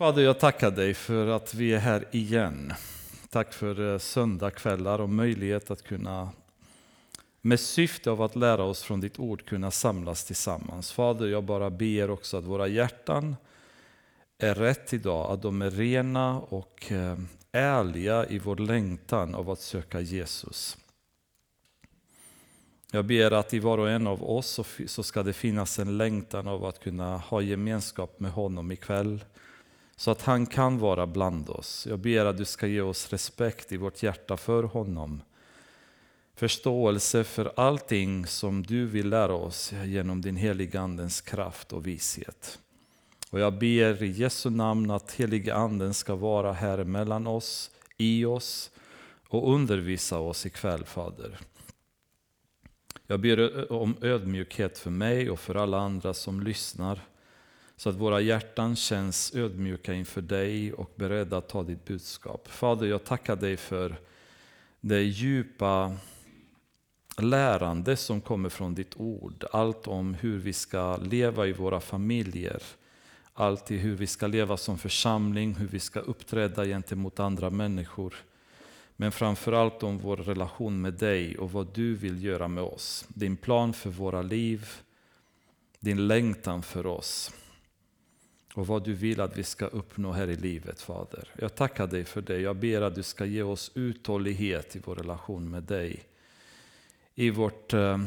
Fader, jag tackar dig för att vi är här igen. Tack för eh, söndagskvällar och möjlighet att kunna med syfte av att lära oss från ditt ord kunna samlas tillsammans. Fader, jag bara ber också att våra hjärtan är rätt idag, att de är rena och eh, ärliga i vår längtan av att söka Jesus. Jag ber att i var och en av oss så ska det finnas en längtan av att kunna ha gemenskap med honom ikväll. Så att han kan vara bland oss. Jag ber att du ska ge oss respekt i vårt hjärta för honom. Förståelse för allting som du vill lära oss genom din heliga Andens kraft och vishet. Och jag ber i Jesu namn att heliga Anden ska vara här mellan oss, i oss och undervisa oss ikväll Fader. Jag ber om ödmjukhet för mig och för alla andra som lyssnar. Så att våra hjärtan känns ödmjuka inför dig och beredda att ta ditt budskap. Fader, jag tackar dig för det djupa lärande som kommer från ditt ord. Allt om hur vi ska leva i våra familjer. Allt i hur vi ska leva som församling, hur vi ska uppträda gentemot andra människor. Men framförallt om vår relation med dig och vad du vill göra med oss. Din plan för våra liv, din längtan för oss och vad du vill att vi ska uppnå här i livet, Fader. Jag tackar dig för det. Jag ber att du ska ge oss uthållighet i vår relation med dig. I vårt eh,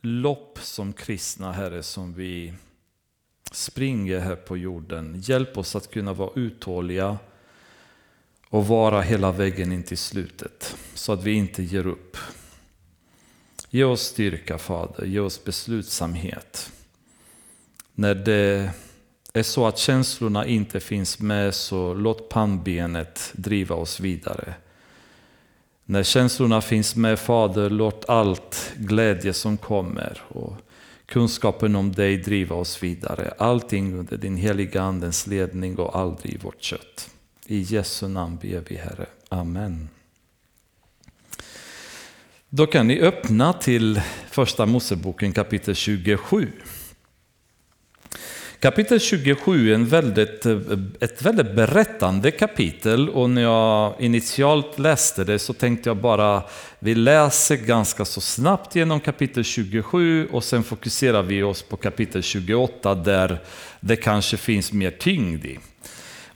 lopp som kristna, Herre, som vi springer här på jorden. Hjälp oss att kunna vara uthålliga och vara hela vägen in till slutet, så att vi inte ger upp. Ge oss styrka, Fader. Ge oss beslutsamhet. När det är så att känslorna inte finns med, så låt pannbenet driva oss vidare. När känslorna finns med, Fader, låt allt glädje som kommer och kunskapen om dig driva oss vidare. Allting under din heliga Andens ledning och aldrig i vårt kött. I Jesu namn ber vi, Herre. Amen. Då kan ni öppna till Första Moseboken kapitel 27. Kapitel 27 är en väldigt, eh, ett väldigt berättande kapitel och när jag initialt läste det så tänkte jag bara vi läser ganska så snabbt genom kapitel 27 och sen fokuserar vi oss på kapitel 28 där det kanske finns mer tyngd i.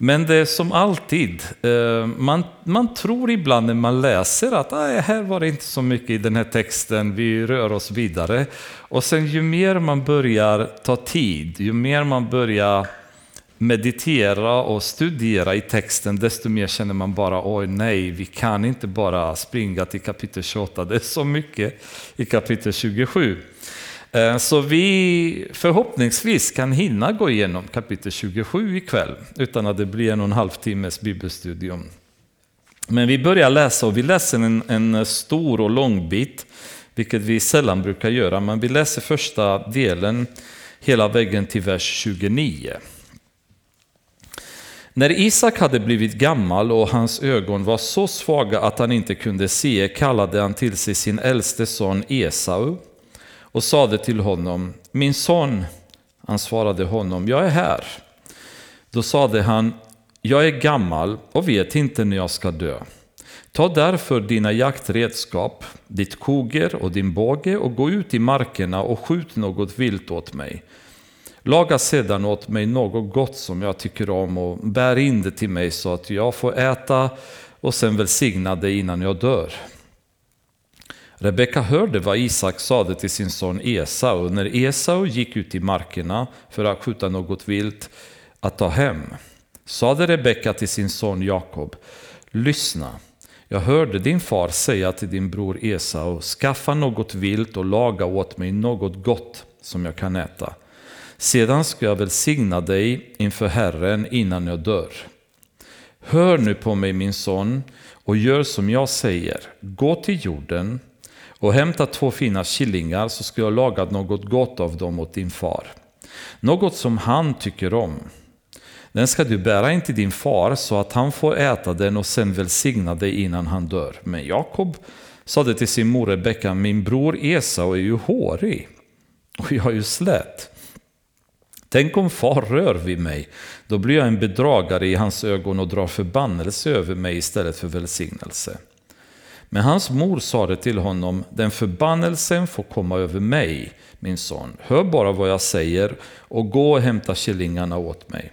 Men det är som alltid, eh, man, man tror ibland när man läser att här var det inte så mycket i den här texten, vi rör oss vidare. Och sen ju mer man börjar ta tid, ju mer man börjar meditera och studera i texten, desto mer känner man bara oj nej, vi kan inte bara springa till kapitel 28, det är så mycket i kapitel 27. Eh, så vi förhoppningsvis kan hinna gå igenom kapitel 27 ikväll utan att det blir en och en halv timmes bibelstudium. Men vi börjar läsa och vi läser en, en stor och lång bit, vilket vi sällan brukar göra, men vi läser första delen hela vägen till vers 29. När Isak hade blivit gammal och hans ögon var så svaga att han inte kunde se kallade han till sig sin äldste son Esau och sade till honom, min son, han svarade honom, jag är här. Då sade han, jag är gammal och vet inte när jag ska dö. Ta därför dina jaktredskap, ditt koger och din båge och gå ut i markerna och skjut något vilt åt mig. Laga sedan åt mig något gott som jag tycker om och bär in det till mig så att jag får äta och sen välsigna det innan jag dör. Rebecka hörde vad Isak sade till sin son Esau när Esau gick ut i markerna för att skjuta något vilt att ta hem. Sade Rebecka till sin son Jakob, lyssna, jag hörde din far säga till din bror Esau, skaffa något vilt och laga åt mig något gott som jag kan äta. Sedan ska jag välsigna dig inför Herren innan jag dör. Hör nu på mig min son och gör som jag säger. Gå till jorden och hämta två fina killingar så ska jag laga något gott av dem åt din far. Något som han tycker om. Den ska du bära in till din far så att han får äta den och sen välsigna dig innan han dör. Men Jakob sade till sin mor Rebecka, min bror Esau är ju hårig och jag är ju slät. Tänk om far rör vid mig, då blir jag en bedragare i hans ögon och drar förbannelse över mig istället för välsignelse. Men hans mor sade till honom, den förbannelsen får komma över mig, min son. Hör bara vad jag säger och gå och hämta killingarna åt mig.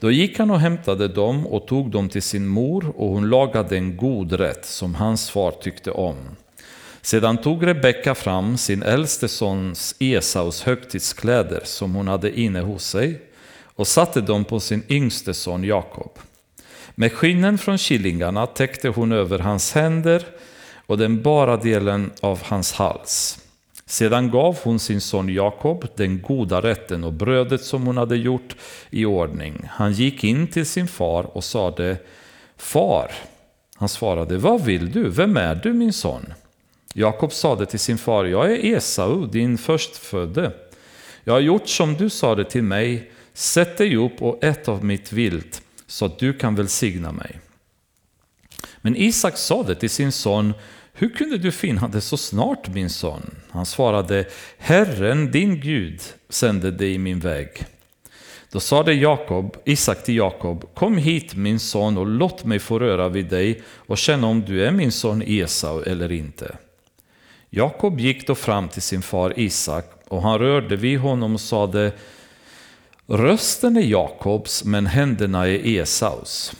Då gick han och hämtade dem och tog dem till sin mor och hon lagade en god rätt som hans far tyckte om. Sedan tog Rebecka fram sin äldste sons Esaus högtidskläder som hon hade inne hos sig och satte dem på sin yngste son Jakob. Med skinnen från killingarna täckte hon över hans händer och den bara delen av hans hals. Sedan gav hon sin son Jakob den goda rätten och brödet som hon hade gjort i ordning. Han gick in till sin far och sade Far, han svarade, vad vill du? Vem är du min son? Jakob sade till sin far, jag är Esau, din förstfödde. Jag har gjort som du sade till mig, sätt dig upp och ät av mitt vilt så att du kan välsigna mig. Men Isak sade till sin son, hur kunde du finna det så snart min son? Han svarade, Herren din Gud sände dig i min väg. Då sade Jakob, Isak till Jakob, kom hit min son och låt mig få röra vid dig och känna om du är min son Esau eller inte. Jakob gick då fram till sin far Isak och han rörde vid honom och sade, rösten är Jakobs men händerna är Esaus.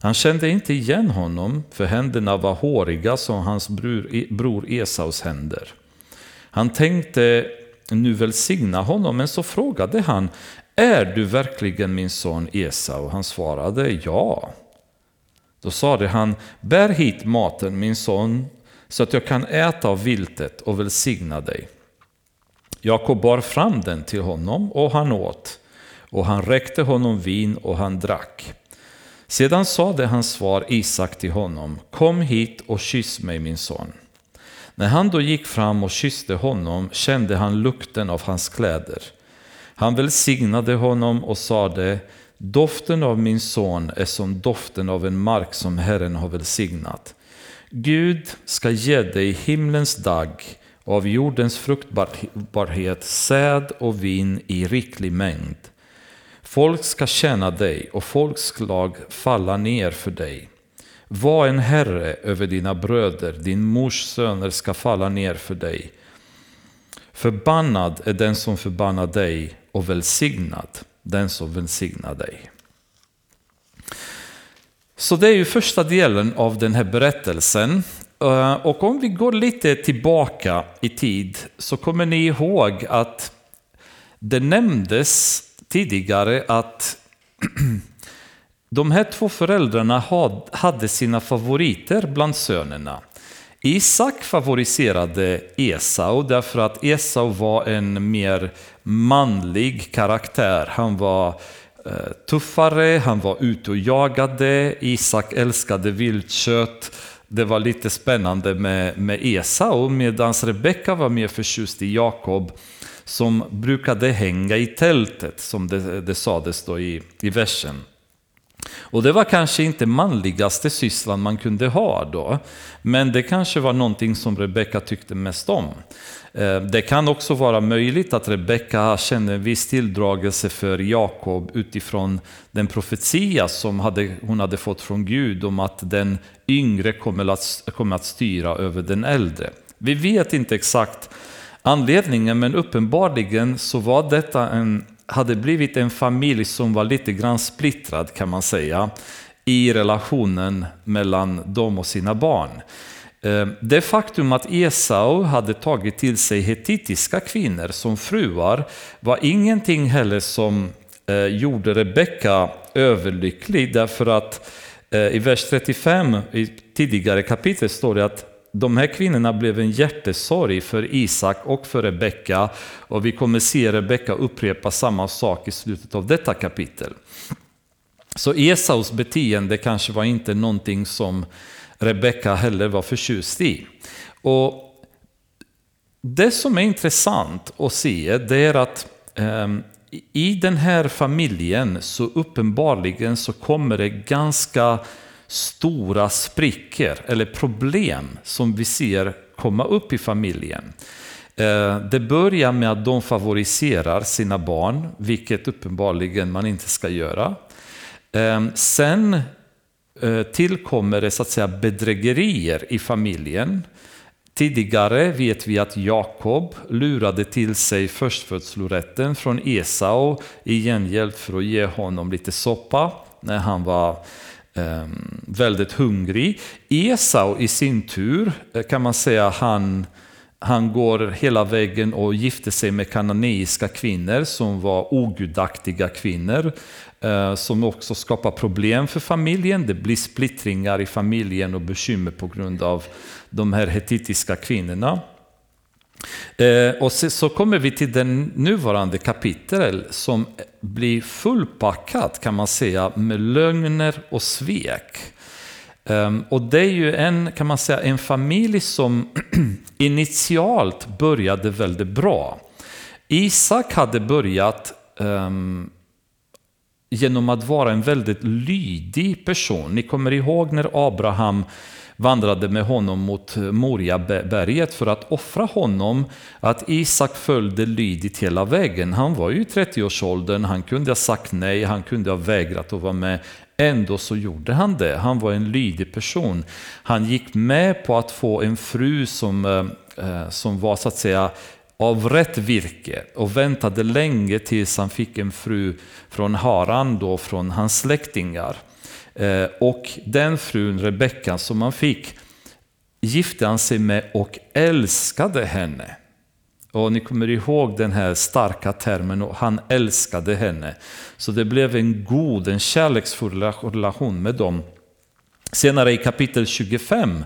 Han kände inte igen honom, för händerna var håriga som hans e- bror Esaus händer. Han tänkte nu välsigna honom, men så frågade han, är du verkligen min son Esau? Han svarade ja. Då sade han, bär hit maten min son, så att jag kan äta av viltet och välsigna dig. Jakob bar fram den till honom och han åt, och han räckte honom vin och han drack. Sedan sade hans svar Isak till honom, kom hit och kyss mig min son. När han då gick fram och kysste honom kände han lukten av hans kläder. Han välsignade honom och sade, doften av min son är som doften av en mark som Herren har välsignat. Gud ska ge dig himlens dag av jordens fruktbarhet, säd och vin i riklig mängd. Folk ska tjäna dig och folkslag falla ner för dig. Var en herre över dina bröder, din mors söner ska falla ner för dig. Förbannad är den som förbannar dig och välsignad den som välsignar dig. Så det är ju första delen av den här berättelsen. Eh, och om vi går lite tillbaka i tid så kommer ni ihåg att det nämndes tidigare att de här två föräldrarna hade sina favoriter bland sönerna. Isak favoriserade Esau därför att Esau var en mer manlig karaktär. Han var eh, tuffare, han var ute och jagade, Isak älskade viltkött. Det var lite spännande med, med Esau medan Rebecka var mer förtjust i Jakob som brukade hänga i tältet, som det, det sades då i, i versen. Och det var kanske inte manligaste sysslan man kunde ha då, men det kanske var någonting som Rebecka tyckte mest om. Eh, det kan också vara möjligt att Rebecka kände en viss tilldragelse för Jakob utifrån den profetia som hade, hon hade fått från Gud om att den yngre kommer att, kommer att styra över den äldre. Vi vet inte exakt anledningen, men uppenbarligen så var detta en, hade blivit en familj som var lite grann splittrad kan man säga i relationen mellan dem och sina barn. Ehm, det faktum att Esau hade tagit till sig hetitiska kvinnor som fruar var ingenting heller som eh, gjorde Rebecka överlycklig därför att eh, i vers 35 i tidigare kapitel står det att de här kvinnorna blev en hjärtesorg för Isak och för Rebecka och vi kommer se Rebecka upprepa samma sak i slutet av detta kapitel. Så Esaus beteende kanske var inte någonting som Rebecka heller var förtjust i. Och det som är intressant att se det är att eh, i den här familjen så uppenbarligen så kommer det ganska stora sprickor eller problem som vi ser komma upp i familjen. Eh, det börjar med att de favoriserar sina barn, vilket uppenbarligen man inte ska göra. Eh, sen eh, tillkommer det så att säga bedrägerier i familjen. Tidigare vet vi att Jakob lurade till sig förstfödslorätten från Esau i gengäld för att ge honom lite soppa när han var Ehm, väldigt hungrig. Esau i sin tur eh, kan man säga han han går hela vägen och gifter sig med kananeiska kvinnor som var ogudaktiga kvinnor. Eh, som också skapar problem för familjen. Det blir splittringar i familjen och bekymmer på grund av de här hetitiska kvinnorna. Eh, och så kommer vi till den nuvarande kapitel som blir fullpackat kan man säga med lögner och svek. Ehm, och det är ju en, kan man säga, en familj som initialt började väldigt bra. Isak hade börjat um, genom att vara en väldigt lydig person. Ni kommer ihåg när Abraham vandrade med honom mot Moriaberget för att offra honom, att Isak följde lydigt hela vägen. Han var ju i 30-årsåldern, han kunde ha sagt nej, han kunde ha vägrat att vara med. Ändå så gjorde han det. Han var en lydig person. Han gick med på att få en fru som, eh, eh, som var så att säga av rätt virke och väntade länge tills han fick en fru från Haran, då från hans släktingar. Eh, och den frun, Rebecka, som han fick gifte han sig med och älskade henne. Och ni kommer ihåg den här starka termen, och han älskade henne. Så det blev en god, en kärleksfull relation med dem. Senare i kapitel 25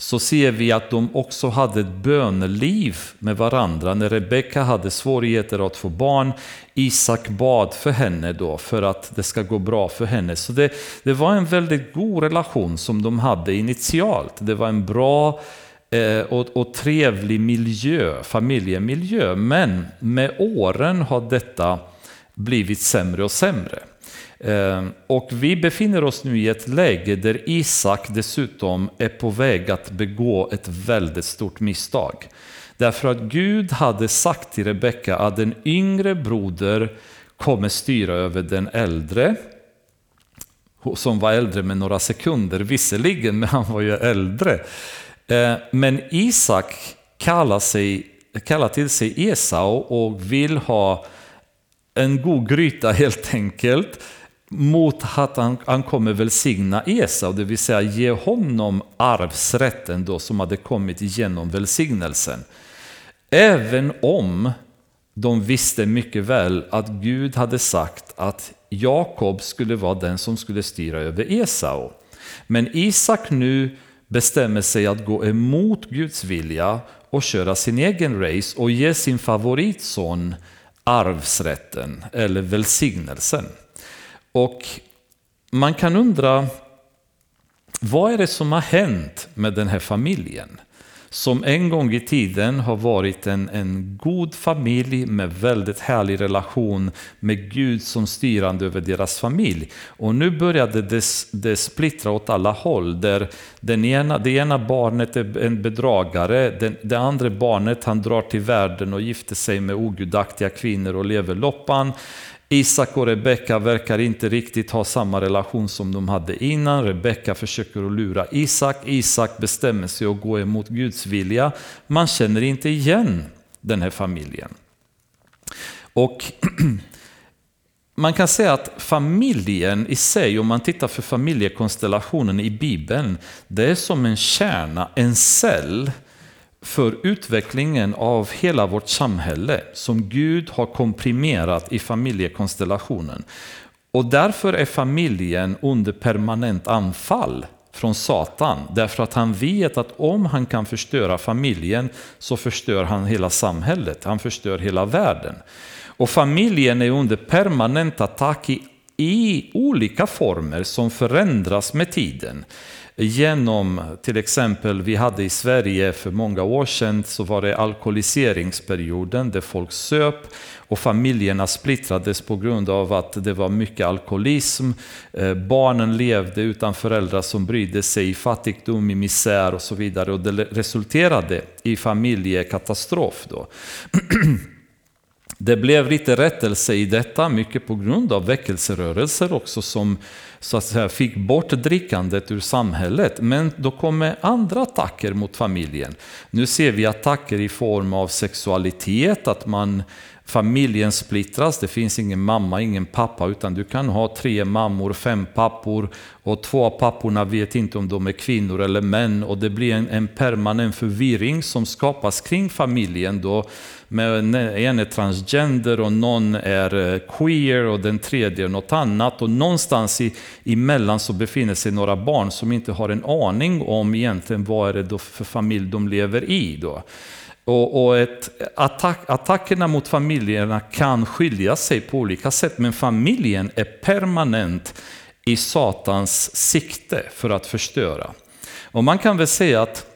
så ser vi att de också hade ett böneliv med varandra. När Rebecka hade svårigheter att få barn, Isak bad för henne då för att det ska gå bra för henne. Så det, det var en väldigt god relation som de hade initialt. Det var en bra eh, och, och trevlig miljö, familjemiljö. Men med åren har detta blivit sämre och sämre. Ehm, och vi befinner oss nu i ett läge där Isak dessutom är på väg att begå ett väldigt stort misstag. Därför att Gud hade sagt till Rebecka att den yngre broder kommer styra över den äldre, som var äldre med några sekunder visserligen, men han var ju äldre. Ehm, men Isak kallar, sig, kallar till sig Esau och vill ha en god gryta helt enkelt mot att han, han kommer välsigna Esau, det vill säga ge honom arvsrätten då som hade kommit genom välsignelsen. Även om de visste mycket väl att Gud hade sagt att Jakob skulle vara den som skulle styra över Esau. Men Isak nu bestämmer sig att gå emot Guds vilja och köra sin egen race och ge sin favoritson arvsrätten eller välsignelsen. Och man kan undra, vad är det som har hänt med den här familjen? Som en gång i tiden har varit en, en god familj med väldigt härlig relation med Gud som styrande över deras familj. Och nu började det, det splittra åt alla håll. Där den ena, det ena barnet är en bedragare, den, det andra barnet han drar till världen och gifter sig med ogudaktiga kvinnor och lever loppan. Isak och Rebecka verkar inte riktigt ha samma relation som de hade innan. Rebecka försöker att lura Isak. Isak bestämmer sig att gå emot Guds vilja. Man känner inte igen den här familjen. Och man kan säga att familjen i sig, om man tittar för familjekonstellationen i Bibeln, det är som en kärna, en cell för utvecklingen av hela vårt samhälle som Gud har komprimerat i familjekonstellationen. Och därför är familjen under permanent anfall från Satan. Därför att han vet att om han kan förstöra familjen så förstör han hela samhället, han förstör hela världen. Och familjen är under permanent attack i i olika former som förändras med tiden. Genom till exempel, vi hade i Sverige för många år sedan så var det alkoholiseringsperioden där folk söp och familjerna splittrades på grund av att det var mycket alkoholism. Eh, barnen levde utan föräldrar som brydde sig i fattigdom, i misär och så vidare och det resulterade i familjekatastrof. Då. Det blev lite rättelse i detta, mycket på grund av väckelserörelser också som så att säga, fick bort drickandet ur samhället. Men då kommer andra attacker mot familjen. Nu ser vi attacker i form av sexualitet, att man familjen splittras, det finns ingen mamma, ingen pappa, utan du kan ha tre mammor, fem pappor och två av papporna vet inte om de är kvinnor eller män och det blir en, en permanent förvirring som skapas kring familjen då men en är transgender och någon är eh, queer och den tredje är något annat och någonstans i, emellan så befinner sig några barn som inte har en aning om egentligen vad är det då för familj de lever i. Då. Och, och ett, attack, attackerna mot familjerna kan skilja sig på olika sätt, men familjen är permanent i Satans sikte för att förstöra. Och man kan väl säga att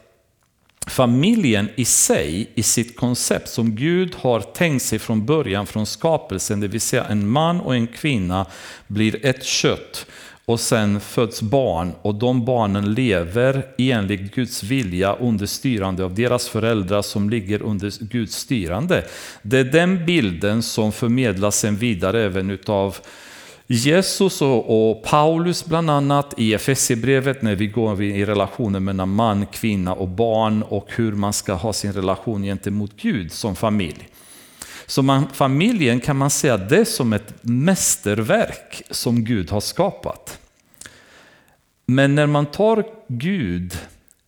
familjen i sig, i sitt koncept som Gud har tänkt sig från början, från skapelsen, det vill säga en man och en kvinna blir ett kött och sen föds barn och de barnen lever enligt Guds vilja under styrande av deras föräldrar som ligger under Guds styrande. Det är den bilden som förmedlas sen vidare även utav Jesus och, och Paulus bland annat i Efesierbrevet när vi går i relationen mellan man, kvinna och barn och hur man ska ha sin relation gentemot Gud som familj. Så man, familjen kan man säga det är som ett mästerverk som Gud har skapat. Men när man tar Gud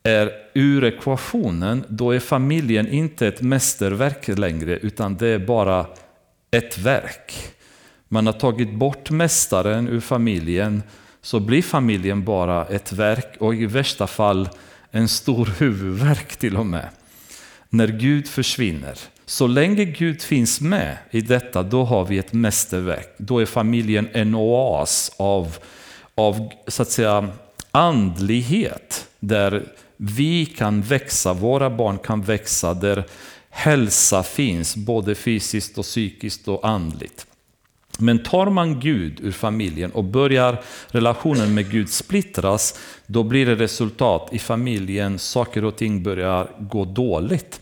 är ur ekvationen, då är familjen inte ett mästerverk längre, utan det är bara ett verk. Man har tagit bort mästaren ur familjen, så blir familjen bara ett verk och i värsta fall en stor huvudvärk till och med. När Gud försvinner. Så länge Gud finns med i detta, då har vi ett mästerverk. Då är familjen en oas av, av så att säga, andlighet. Där vi kan växa, våra barn kan växa, där hälsa finns, både fysiskt och psykiskt och andligt. Men tar man Gud ur familjen och börjar relationen med Gud splittras, då blir det resultat i familjen, saker och ting börjar gå dåligt.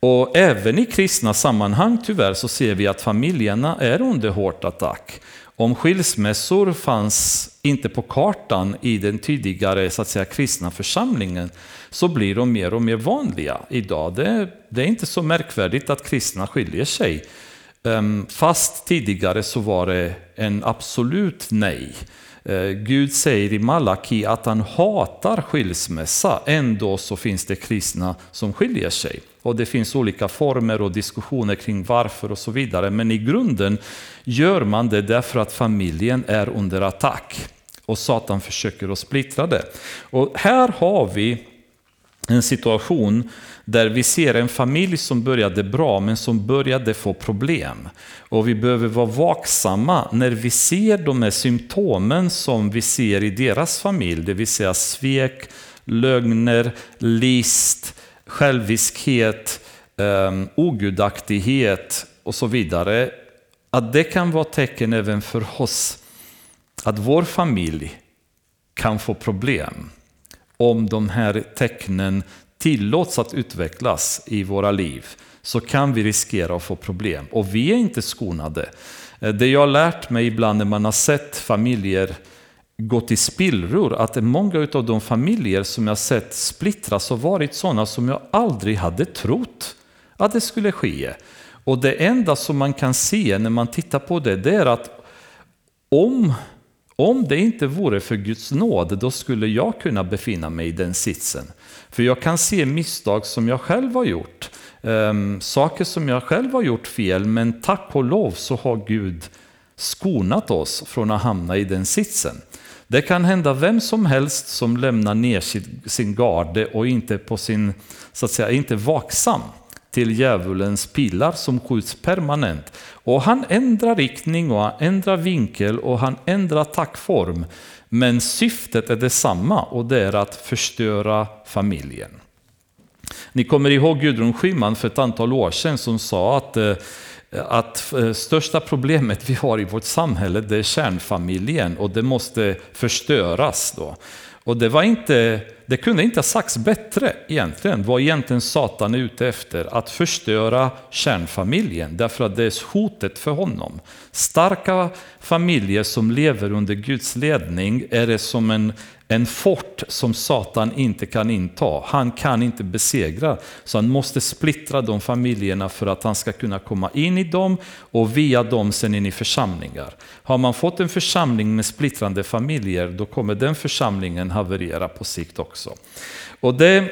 Och även i kristna sammanhang tyvärr så ser vi att familjerna är under hårt attack. Om skilsmässor fanns inte på kartan i den tidigare så att säga, kristna församlingen så blir de mer och mer vanliga idag. Det, det är inte så märkvärdigt att kristna skiljer sig. Ehm, fast tidigare så var det en absolut nej. Ehm, Gud säger i Malaki att han hatar skilsmässa, ändå så finns det kristna som skiljer sig. Och det finns olika former och diskussioner kring varför och så vidare. Men i grunden gör man det därför att familjen är under attack. Och Satan försöker att splittra det. Och här har vi en situation där vi ser en familj som började bra men som började få problem. Och vi behöver vara vaksamma när vi ser de här symptomen som vi ser i deras familj, det vill säga svek, lögner, list, själviskhet, um, ogudaktighet och så vidare. Att det kan vara tecken även för oss att vår familj kan få problem om de här tecknen tillåts att utvecklas i våra liv så kan vi riskera att få problem. Och vi är inte skonade. Eh, det jag har lärt mig ibland när man har sett familjer gå till spillror, att många av de familjer som jag sett splittras har varit sådana som jag aldrig hade trott att det skulle ske. Och det enda som man kan se när man tittar på det, det är att om om det inte vore för Guds nåd, då skulle jag kunna befinna mig i den sitsen. För jag kan se misstag som jag själv har gjort. Um, saker som jag själv har gjort fel, men tack och lov så har Gud skonat oss från att hamna i den sitsen. Det kan hända vem som helst som lämnar ner sin, sin garde och inte på sin, så att säga, inte vaksam till djävulens pilar som skjuts permanent. Och han ändrar riktning och han ändrar vinkel och han ändrar tackform. Men syftet är detsamma och det är att förstöra familjen. Ni kommer ihåg Gudrun Schyman för ett antal år sedan som sa att eh, att eh, största problemet vi har i vårt samhälle det är kärnfamiljen och det måste förstöras. Då. Och det, var inte, det kunde inte ha sagts bättre egentligen, vad egentligen Satan är ute efter. Att förstöra kärnfamiljen, därför att det är hotet för honom. Starka familjer som lever under Guds ledning är det som en en fort som Satan inte kan inta. Han kan inte besegra. Så han måste splittra de familjerna för att han ska kunna komma in i dem och via dem sen in i församlingar. Har man fått en församling med splittrande familjer då kommer den församlingen haverera på sikt också. Och det,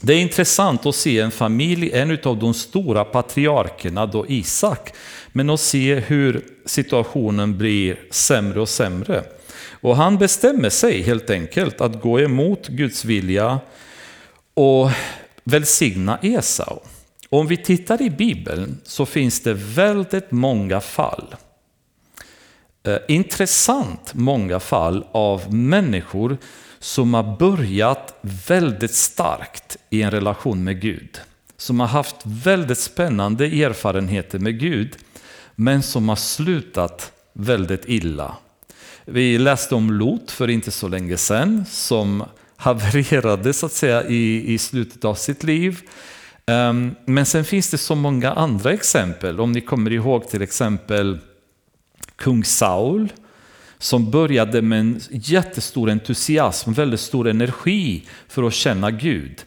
det är intressant att se en familj, en av de stora patriarkerna, då Isak, men att se hur situationen blir sämre och sämre. Och han bestämmer sig helt enkelt att gå emot Guds vilja och välsigna Esau. Om vi tittar i Bibeln så finns det väldigt många fall. Eh, intressant många fall av människor som har börjat väldigt starkt i en relation med Gud. Som har haft väldigt spännande erfarenheter med Gud men som har slutat väldigt illa vi läste om Lot för inte så länge sedan som havererade så att säga i, i slutet av sitt liv. Um, men sen finns det så många andra exempel. Om ni kommer ihåg till exempel kung Saul som började med en jättestor entusiasm, väldigt stor energi för att känna Gud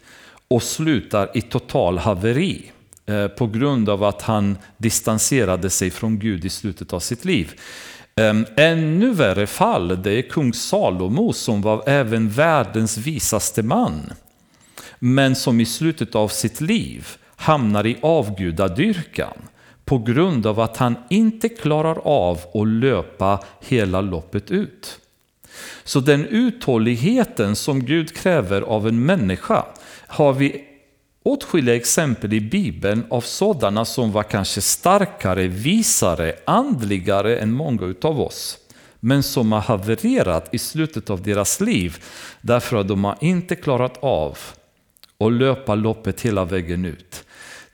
och slutar i total haveri eh, på grund av att han distanserade sig från Gud i slutet av sitt liv. Ehm, ännu värre fall, det är kung Salomo som var även världens visaste man. Men som i slutet av sitt liv hamnar i avgudadyrkan på grund av att han inte klarar av att löpa hela loppet ut. Så den uthålligheten som Gud kräver av en människa har vi åtskilliga exempel i Bibeln av sådana som var kanske starkare, visare, andligare än många av oss. Men som har havererat i slutet av deras liv därför att de har inte klarat av att löpa loppet hela vägen ut.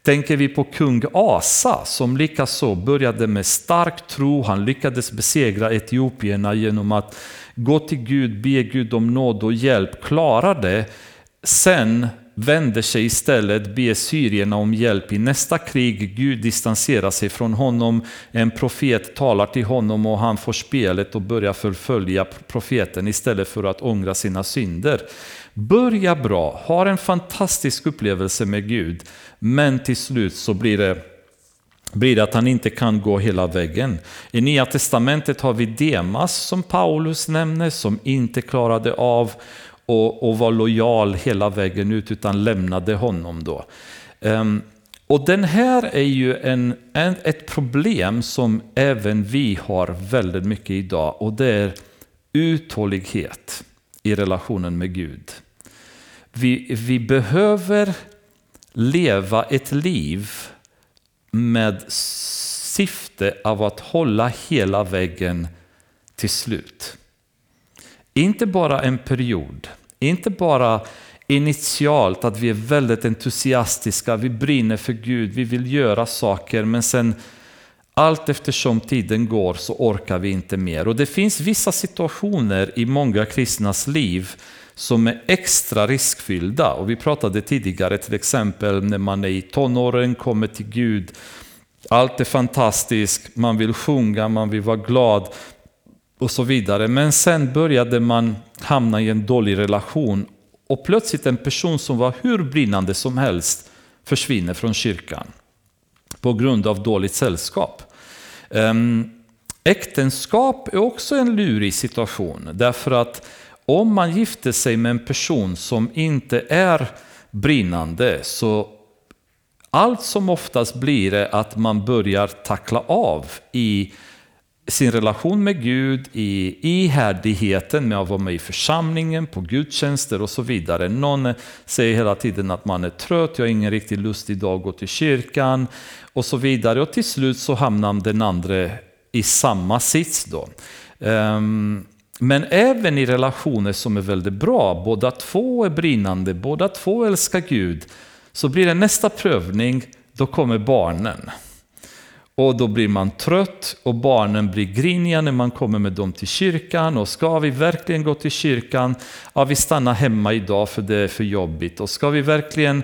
Tänker vi på kung Asa som likaså började med stark tro, han lyckades besegra etiopierna genom att gå till Gud, be Gud om nåd och hjälp, klarade sen vänder sig istället, ber syrierna om hjälp i nästa krig. Gud distanserar sig från honom. En profet talar till honom och han får spelet och börjar förfölja profeten istället för att ångra sina synder. Börja bra, har en fantastisk upplevelse med Gud, men till slut så blir det blir det att han inte kan gå hela vägen. I Nya Testamentet har vi Demas som Paulus nämner som inte klarade av och, och var lojal hela vägen ut utan lämnade honom då. Um, och den här är ju en, en, ett problem som även vi har väldigt mycket idag och det är uthållighet i relationen med Gud. Vi, vi behöver leva ett liv med syfte av att hålla hela vägen till slut. Inte bara en period, inte bara initialt att vi är väldigt entusiastiska, vi brinner för Gud, vi vill göra saker men sen allt eftersom tiden går så orkar vi inte mer. Och det finns vissa situationer i många kristnas liv som är extra riskfyllda. Och vi pratade tidigare till exempel när man är i tonåren, kommer till Gud, allt är fantastiskt, man vill sjunga, man vill vara glad, och så vidare. Men sen började man hamna i en dålig relation och plötsligt en person som var hur brinnande som helst försvinner från kyrkan på grund av dåligt sällskap. Ehm, äktenskap är också en lurig situation därför att om man gifter sig med en person som inte är brinnande så allt som oftast blir det att man börjar tackla av i sin relation med Gud, i ihärdigheten med att vara med i församlingen, på gudstjänster och så vidare. Någon säger hela tiden att man är trött, jag har ingen riktig lust idag att gå till kyrkan och så vidare. Och till slut så hamnar den andra i samma sits då. Ehm, men även i relationer som är väldigt bra, båda två är brinnande, båda två älskar Gud, så blir det nästa prövning, då kommer barnen. Och då blir man trött och barnen blir griniga när man kommer med dem till kyrkan. Och ska vi verkligen gå till kyrkan? Ja, vi stannar hemma idag för det är för jobbigt. Och ska vi verkligen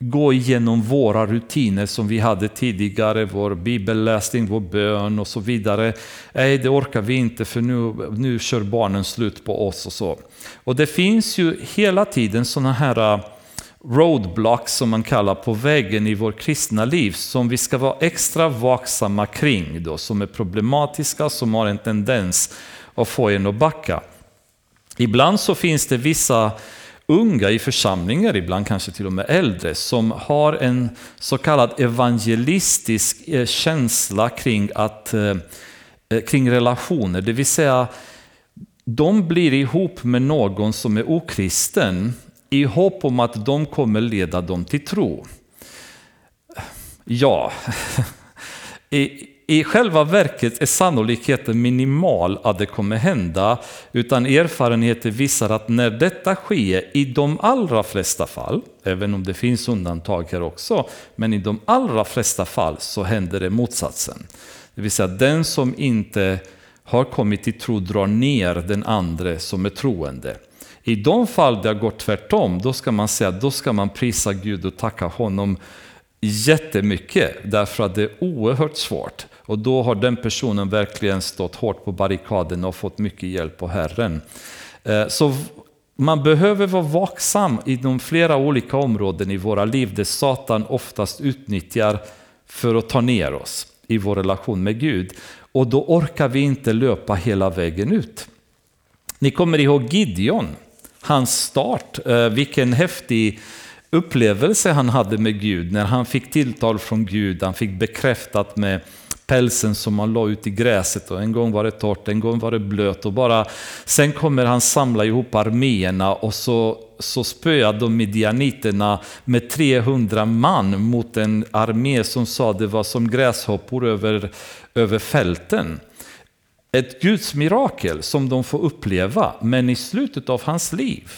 gå igenom våra rutiner som vi hade tidigare, vår bibelläsning, vår bön och så vidare. Nej, det orkar vi inte för nu, nu kör barnen slut på oss och så. Och det finns ju hela tiden sådana här roadblocks som man kallar på vägen i vår kristna liv som vi ska vara extra vaksamma kring då, som är problematiska, som har en tendens att få en att backa. Ibland så finns det vissa unga i församlingar, ibland kanske till och med äldre, som har en så kallad evangelistisk eh, känsla kring, att, eh, eh, kring relationer. Det vill säga, de blir ihop med någon som är okristen i hopp om att de kommer leda dem till tro. Ja, I själva verket är sannolikheten minimal att det kommer hända, utan erfarenheter visar att när detta sker, i de allra flesta fall, även om det finns undantag här också, men i de allra flesta fall så händer det motsatsen. Det vill säga den som inte har kommit till tro drar ner den andra som är troende. I de fall det har gått tvärtom, då ska man säga, då ska man prisa Gud och tacka honom jättemycket, därför att det är oerhört svårt. Och då har den personen verkligen stått hårt på barrikaden och fått mycket hjälp av Herren. Eh, så man behöver vara vaksam inom flera olika områden i våra liv där Satan oftast utnyttjar för att ta ner oss i vår relation med Gud. Och då orkar vi inte löpa hela vägen ut. Ni kommer ihåg Gideon, hans start, eh, vilken häftig upplevelse han hade med Gud när han fick tilltal från Gud, han fick bekräftat med pälsen som han la ut i gräset och en gång var det torrt, en gång var det blött och bara sen kommer han samla ihop arméerna och så, så spöar de medianiterna med 300 man mot en armé som sa det var som gräshoppor över, över fälten. Ett Guds mirakel som de får uppleva, men i slutet av hans liv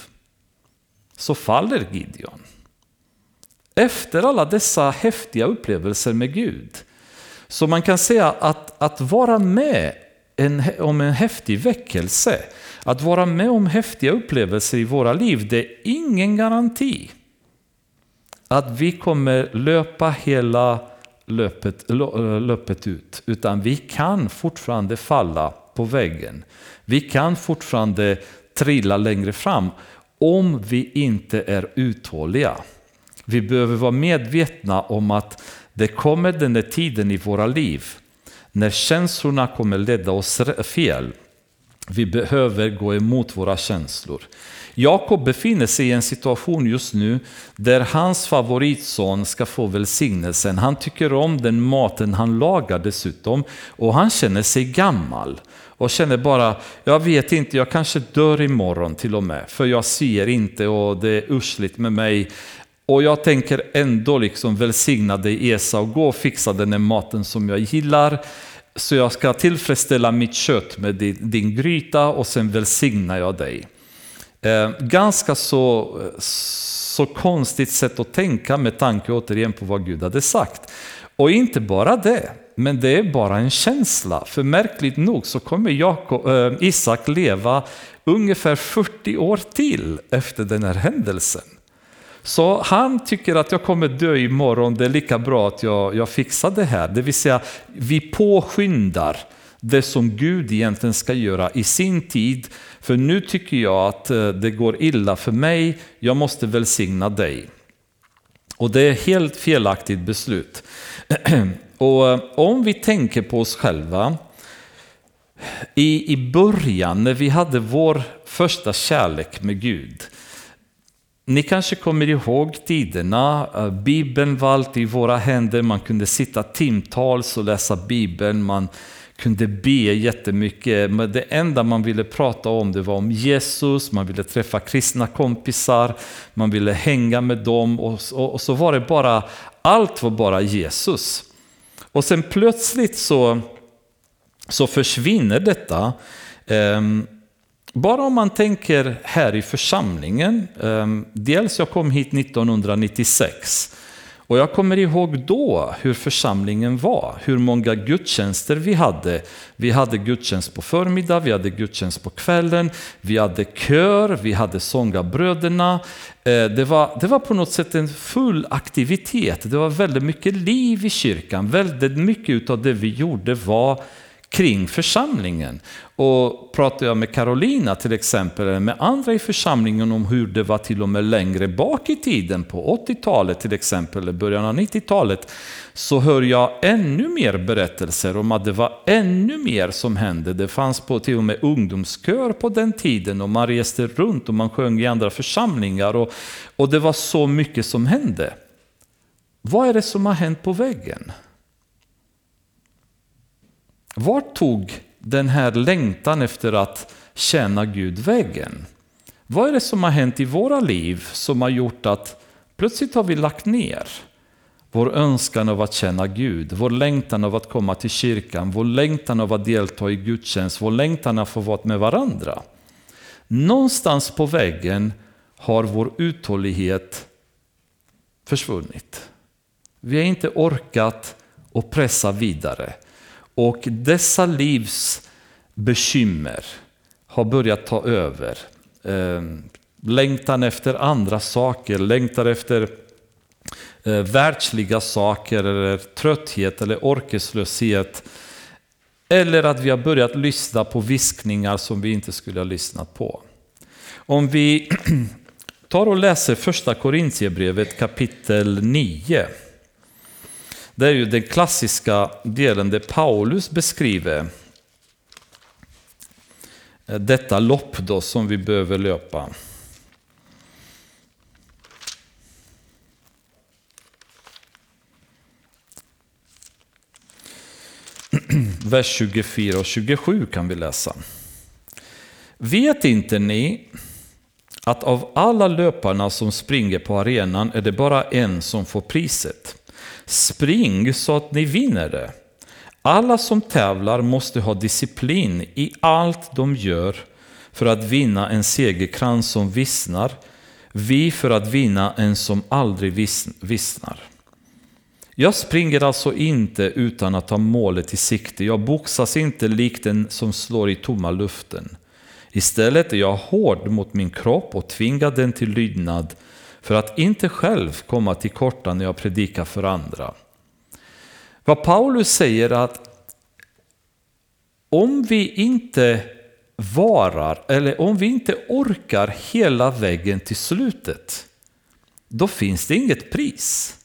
så faller Gideon. Efter alla dessa häftiga upplevelser med Gud så man kan säga att, att vara med en, om en häftig väckelse, att vara med om häftiga upplevelser i våra liv, det är ingen garanti att vi kommer löpa hela löpet, eh, löpet ut, utan vi kan fortfarande falla på väggen. Vi kan fortfarande trilla längre fram om vi inte är uthålliga. Vi behöver vara medvetna om att det kommer den där tiden i våra liv när känslorna kommer leda oss fel. Vi behöver gå emot våra känslor. Jakob befinner sig i en situation just nu där hans favoritson ska få välsignelsen. Han tycker om den maten han lagar dessutom och han känner sig gammal och känner bara, jag vet inte, jag kanske dör imorgon till och med, för jag ser inte och det är usligt med mig. Och jag tänker ändå liksom välsigna dig Esau, gå och fixa den här maten som jag gillar. Så jag ska tillfredsställa mitt kött med din, din gryta och sen välsignar jag dig. Eh, ganska så, eh, så konstigt sätt att tänka med tanke återigen på vad Gud hade sagt. Och inte bara det, men det är bara en känsla. För märkligt nog så kommer Jakob, äh, Isak leva ungefär 40 år till efter den här händelsen. Så han tycker att jag kommer dö imorgon, det är lika bra att jag, jag fixar det här. Det vill säga, vi påskyndar det som Gud egentligen ska göra i sin tid. För nu tycker jag att eh, det går illa för mig, jag måste välsigna dig. Och det är helt felaktigt beslut. Och eh, om vi tänker på oss själva, i, i början när vi hade vår första kärlek med Gud, ni kanske kommer ihåg tiderna, eh, Bibeln var alltid i våra händer, man kunde sitta timtals och läsa Bibeln, man kunde be jättemycket, men det enda man ville prata om det var om Jesus, man ville träffa kristna kompisar, man ville hänga med dem och, och, och så var det bara, allt var bara Jesus. Och sen plötsligt så, så försvinner detta. Um, bara om man tänker här i församlingen, um, dels jag kom hit 1996 och jag kommer ihåg då hur församlingen var, hur många gudstjänster vi hade. Vi hade gudstjänst på förmiddag, vi hade gudstjänst på kvällen, vi hade kör, vi hade sångarbröderna. Eh, det var, det var på något sätt en full aktivitet, det var väldigt mycket liv i kyrkan. Väldigt mycket av det vi gjorde var kring församlingen. Och pratar jag med Carolina till exempel, eller med andra i församlingen om hur det var till och med längre bak i tiden, på 80-talet till exempel, eller början av 90-talet, så hör jag ännu mer berättelser om att det var ännu mer som hände. Det fanns på till och med ungdomskör på den tiden och man reste runt och man sjöng i andra församlingar och, och det var så mycket som hände. Vad är det som har hänt på väggen? Vart tog den här längtan efter att känna Gud vägen? Vad är det som har hänt i våra liv som har gjort att plötsligt har vi lagt ner vår önskan av att känna Gud, vår längtan av att komma till kyrkan, vår längtan av att delta i gudstjänst, vår längtan av att få vara med varandra. Någonstans på vägen har vår uthållighet försvunnit. Vi har inte orkat att pressa vidare. Och dessa livs bekymmer har börjat ta över. Ehm, längtan efter andra saker, längtan efter eh, världsliga saker, eller trötthet eller orkeslöshet. Eller att vi har börjat lyssna på viskningar som vi inte skulle ha lyssnat på. Om vi tar och läser första Korintierbrevet kapitel 9 det är ju den klassiska delen där Paulus beskriver eh, detta lopp då som vi behöver löpa. Vers 24 och 27 kan vi läsa. Vet inte ni att av alla löparna som springer på arenan är det bara en som får priset? Spring så att ni vinner det. Alla som tävlar måste ha disciplin i allt de gör för att vinna en segerkrans som vissnar, vi för att vinna en som aldrig vissnar. Jag springer alltså inte utan att ha målet i sikte. Jag boxas inte likt den som slår i tomma luften. Istället är jag hård mot min kropp och tvingar den till lydnad för att inte själv komma till korta när jag predikar för andra. Vad Paulus säger att om vi inte varar, eller om vi inte orkar hela vägen till slutet, då finns det inget pris.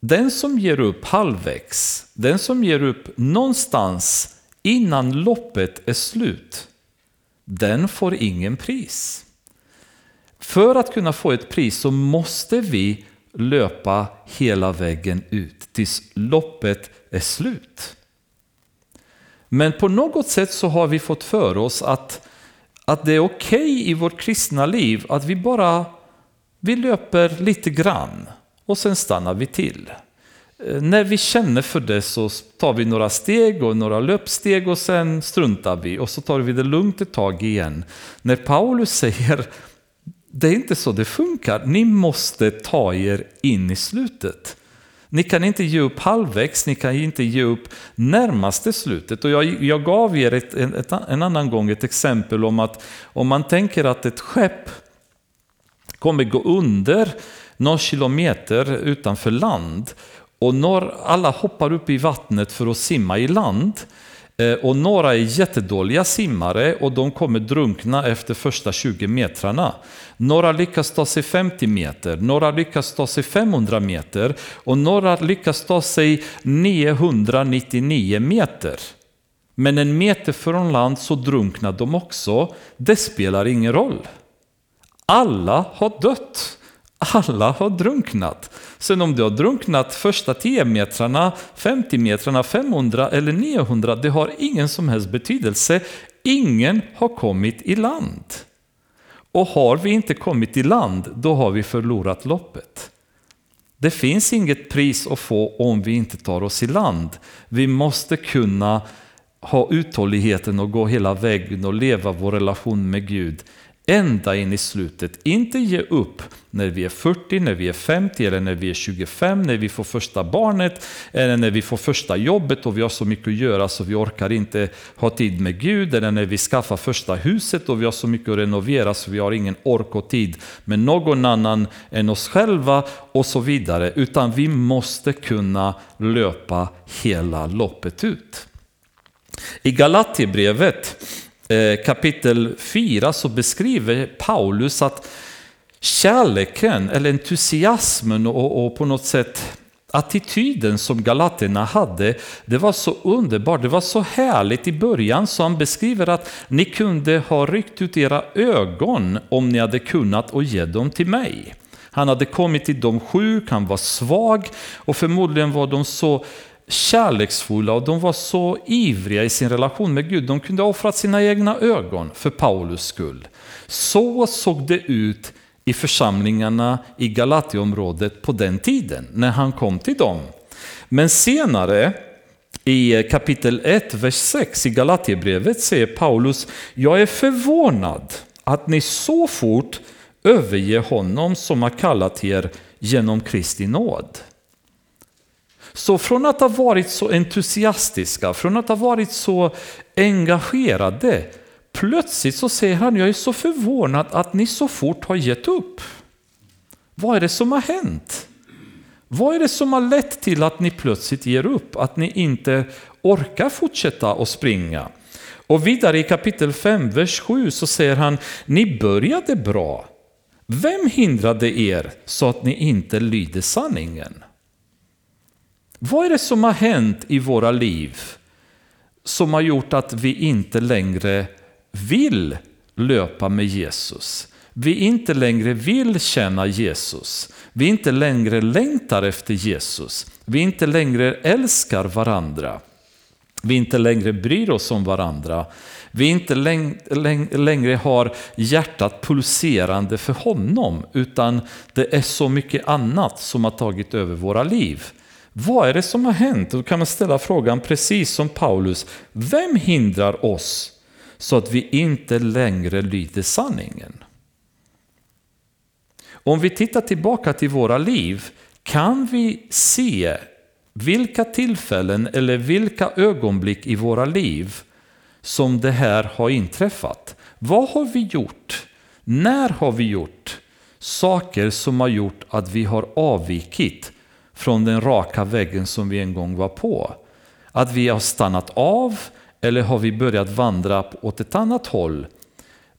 Den som ger upp halvvägs, den som ger upp någonstans innan loppet är slut, den får ingen pris. För att kunna få ett pris så måste vi löpa hela vägen ut tills loppet är slut. Men på något sätt så har vi fått för oss att, att det är okej okay i vårt kristna liv att vi bara vi löper lite grann och sen stannar vi till. Eh, när vi känner för det så tar vi några steg och några löpsteg och sen struntar vi och så tar vi det lugnt ett tag igen. När Paulus säger det är inte så det funkar. Ni måste ta er in i slutet. Ni kan inte ge upp halvvägs, ni kan inte ge upp närmaste slutet. Och jag, jag gav er ett, ett, en annan gång ett exempel om att om man tänker att ett skepp kommer gå under några kilometer utanför land och når, alla hoppar upp i vattnet för att simma i land Eh, och några är jättedåliga simmare och de kommer drunkna efter första 20 metrarna. Några lyckas ta sig 50 meter, några lyckas ta sig 500 meter och några lyckas ta sig 999 meter. Men en meter från land så drunknar de också. Det spelar ingen roll. Alla har dött. Alla har drunknat. Sen om du har drunknat första 10 metrarna, 50 metrarna, 500 eller 900, det har ingen som helst betydelse. Ingen har kommit i land. Och har vi inte kommit i land, då har vi förlorat loppet. Det finns inget pris att få om vi inte tar oss i land. Vi måste kunna ha uthålligheten och gå hela vägen och leva vår relation med Gud ända in i slutet. Inte ge upp när vi är 40, när vi är 50 eller när vi är 25, när vi får första barnet eller när vi får första jobbet och vi har så mycket att göra så vi orkar inte ha tid med Gud eller när vi skaffar första huset och vi har så mycket att renovera så vi har ingen ork och tid med någon annan än oss själva och så vidare. Utan vi måste kunna löpa hela loppet ut. I Galatierbrevet Eh, kapitel 4 så beskriver Paulus att kärleken eller entusiasmen och, och på något sätt attityden som galaterna hade, det var så underbart, det var så härligt i början så han beskriver att ni kunde ha ryckt ut era ögon om ni hade kunnat och ge dem till mig. Han hade kommit till de sjuk, han var svag och förmodligen var de så kärleksfulla och de var så ivriga i sin relation med Gud. De kunde ha offrat sina egna ögon för Paulus skull. Så såg det ut i församlingarna i Galatieområdet på den tiden när han kom till dem. Men senare i kapitel 1, vers 6 i Galatiebrevet säger Paulus, jag är förvånad att ni så fort överger honom som har kallat er genom Kristi nåd. Så från att ha varit så entusiastiska, från att ha varit så engagerade, plötsligt så säger han, jag är så förvånad att ni så fort har gett upp. Vad är det som har hänt? Vad är det som har lett till att ni plötsligt ger upp, att ni inte orkar fortsätta att springa? Och vidare i kapitel 5, vers 7 så säger han, ni började bra. Vem hindrade er så att ni inte lyder sanningen? Vad är det som har hänt i våra liv som har gjort att vi inte längre vill löpa med Jesus? Vi inte längre vill känna Jesus. Vi inte längre längtar efter Jesus. Vi inte längre älskar varandra. Vi inte längre bryr oss om varandra. Vi inte längre har hjärtat pulserande för honom, utan det är så mycket annat som har tagit över våra liv. Vad är det som har hänt? Då kan man ställa frågan precis som Paulus. Vem hindrar oss så att vi inte längre lyder sanningen? Om vi tittar tillbaka till våra liv kan vi se vilka tillfällen eller vilka ögonblick i våra liv som det här har inträffat. Vad har vi gjort? När har vi gjort saker som har gjort att vi har avvikit från den raka väggen som vi en gång var på. Att vi har stannat av eller har vi börjat vandra åt ett annat håll?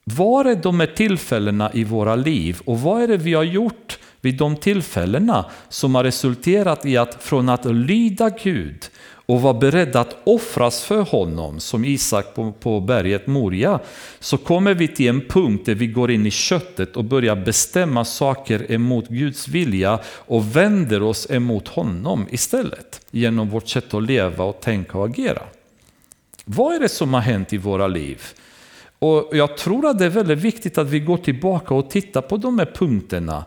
Var är de här tillfällena i våra liv och vad är det vi har gjort vid de tillfällena som har resulterat i att från att lyda Gud och var beredda att offras för honom, som Isak på, på berget Moria, så kommer vi till en punkt där vi går in i köttet och börjar bestämma saker emot Guds vilja och vänder oss emot honom istället genom vårt sätt att leva och tänka och agera. Vad är det som har hänt i våra liv? Och Jag tror att det är väldigt viktigt att vi går tillbaka och tittar på de här punkterna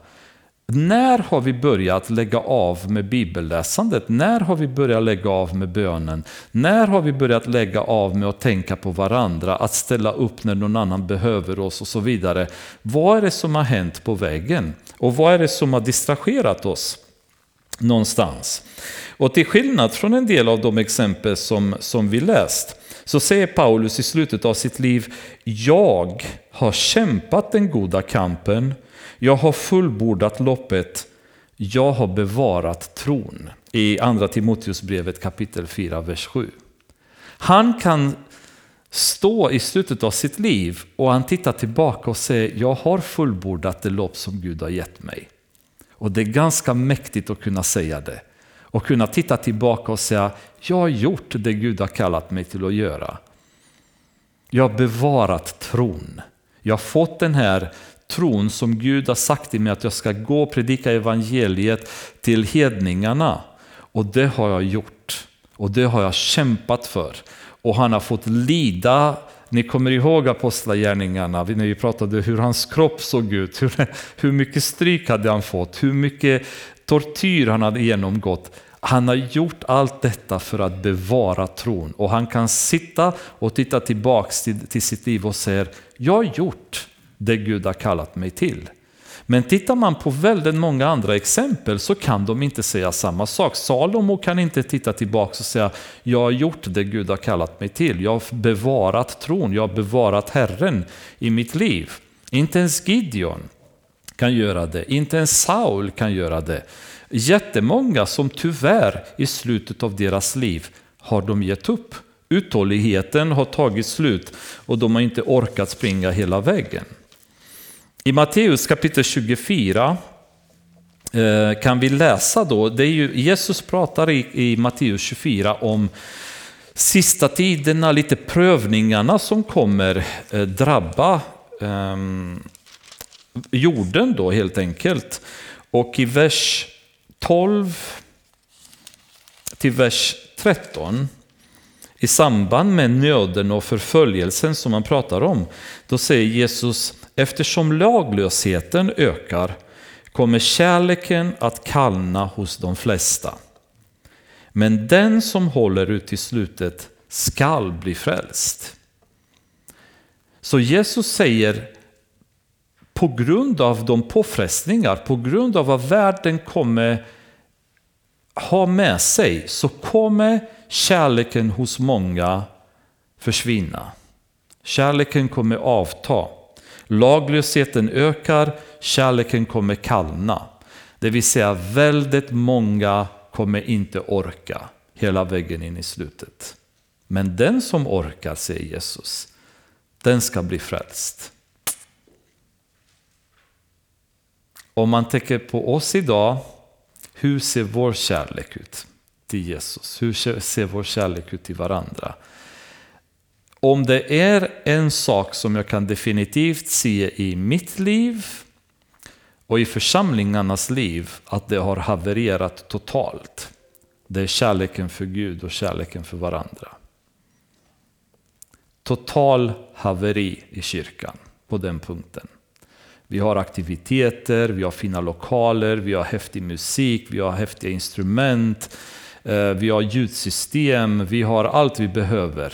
när har vi börjat lägga av med bibelläsandet? När har vi börjat lägga av med bönen? När har vi börjat lägga av med att tänka på varandra, att ställa upp när någon annan behöver oss och så vidare? Vad är det som har hänt på vägen? Och vad är det som har distraherat oss någonstans? Och till skillnad från en del av de exempel som, som vi läst så säger Paulus i slutet av sitt liv, jag har kämpat den goda kampen, jag har fullbordat loppet, jag har bevarat tron. I andra Timoteusbrevet kapitel 4, vers 7. Han kan stå i slutet av sitt liv och han tittar tillbaka och säger, jag har fullbordat det lopp som Gud har gett mig. Och det är ganska mäktigt att kunna säga det. Och kunna titta tillbaka och säga, jag har gjort det Gud har kallat mig till att göra. Jag har bevarat tron. Jag har fått den här tron som Gud har sagt till mig att jag ska gå och predika evangeliet till hedningarna. Och det har jag gjort. Och det har jag kämpat för. Och han har fått lida ni kommer ihåg apostlagärningarna, när vi pratade hur hans kropp såg ut, hur, hur mycket stryk hade han fått, hur mycket tortyr han hade genomgått. Han har gjort allt detta för att bevara tron och han kan sitta och titta tillbaks till, till sitt liv och säga, jag har gjort det Gud har kallat mig till. Men tittar man på väldigt många andra exempel så kan de inte säga samma sak. Salomo kan inte titta tillbaka och säga jag har gjort det Gud har kallat mig till. Jag har bevarat tron, jag har bevarat Herren i mitt liv. Inte ens Gideon kan göra det, inte ens Saul kan göra det. Jättemånga som tyvärr i slutet av deras liv har de gett upp. Uthålligheten har tagit slut och de har inte orkat springa hela vägen. I Matteus kapitel 24 eh, kan vi läsa då, det är ju, Jesus pratar i, i Matteus 24 om sista tiderna, lite prövningarna som kommer eh, drabba eh, jorden då helt enkelt. Och i vers 12 till vers 13 i samband med nöden och förföljelsen som man pratar om, då säger Jesus Eftersom laglösheten ökar kommer kärleken att kallna hos de flesta. Men den som håller ut till slutet skall bli frälst. Så Jesus säger på grund av de påfrestningar, på grund av vad världen kommer ha med sig så kommer kärleken hos många försvinna. Kärleken kommer avta. Laglösheten ökar, kärleken kommer kallna. Det vill säga väldigt många kommer inte orka hela vägen in i slutet. Men den som orkar, säger Jesus, den ska bli frälst. Om man tänker på oss idag, hur ser vår kärlek ut till Jesus? Hur ser vår kärlek ut till varandra? Om det är en sak som jag kan definitivt se i mitt liv och i församlingarnas liv att det har havererat totalt. Det är kärleken för Gud och kärleken för varandra. Total haveri i kyrkan på den punkten. Vi har aktiviteter, vi har fina lokaler, vi har häftig musik, vi har häftiga instrument, eh, vi har ljudsystem, vi har allt vi behöver.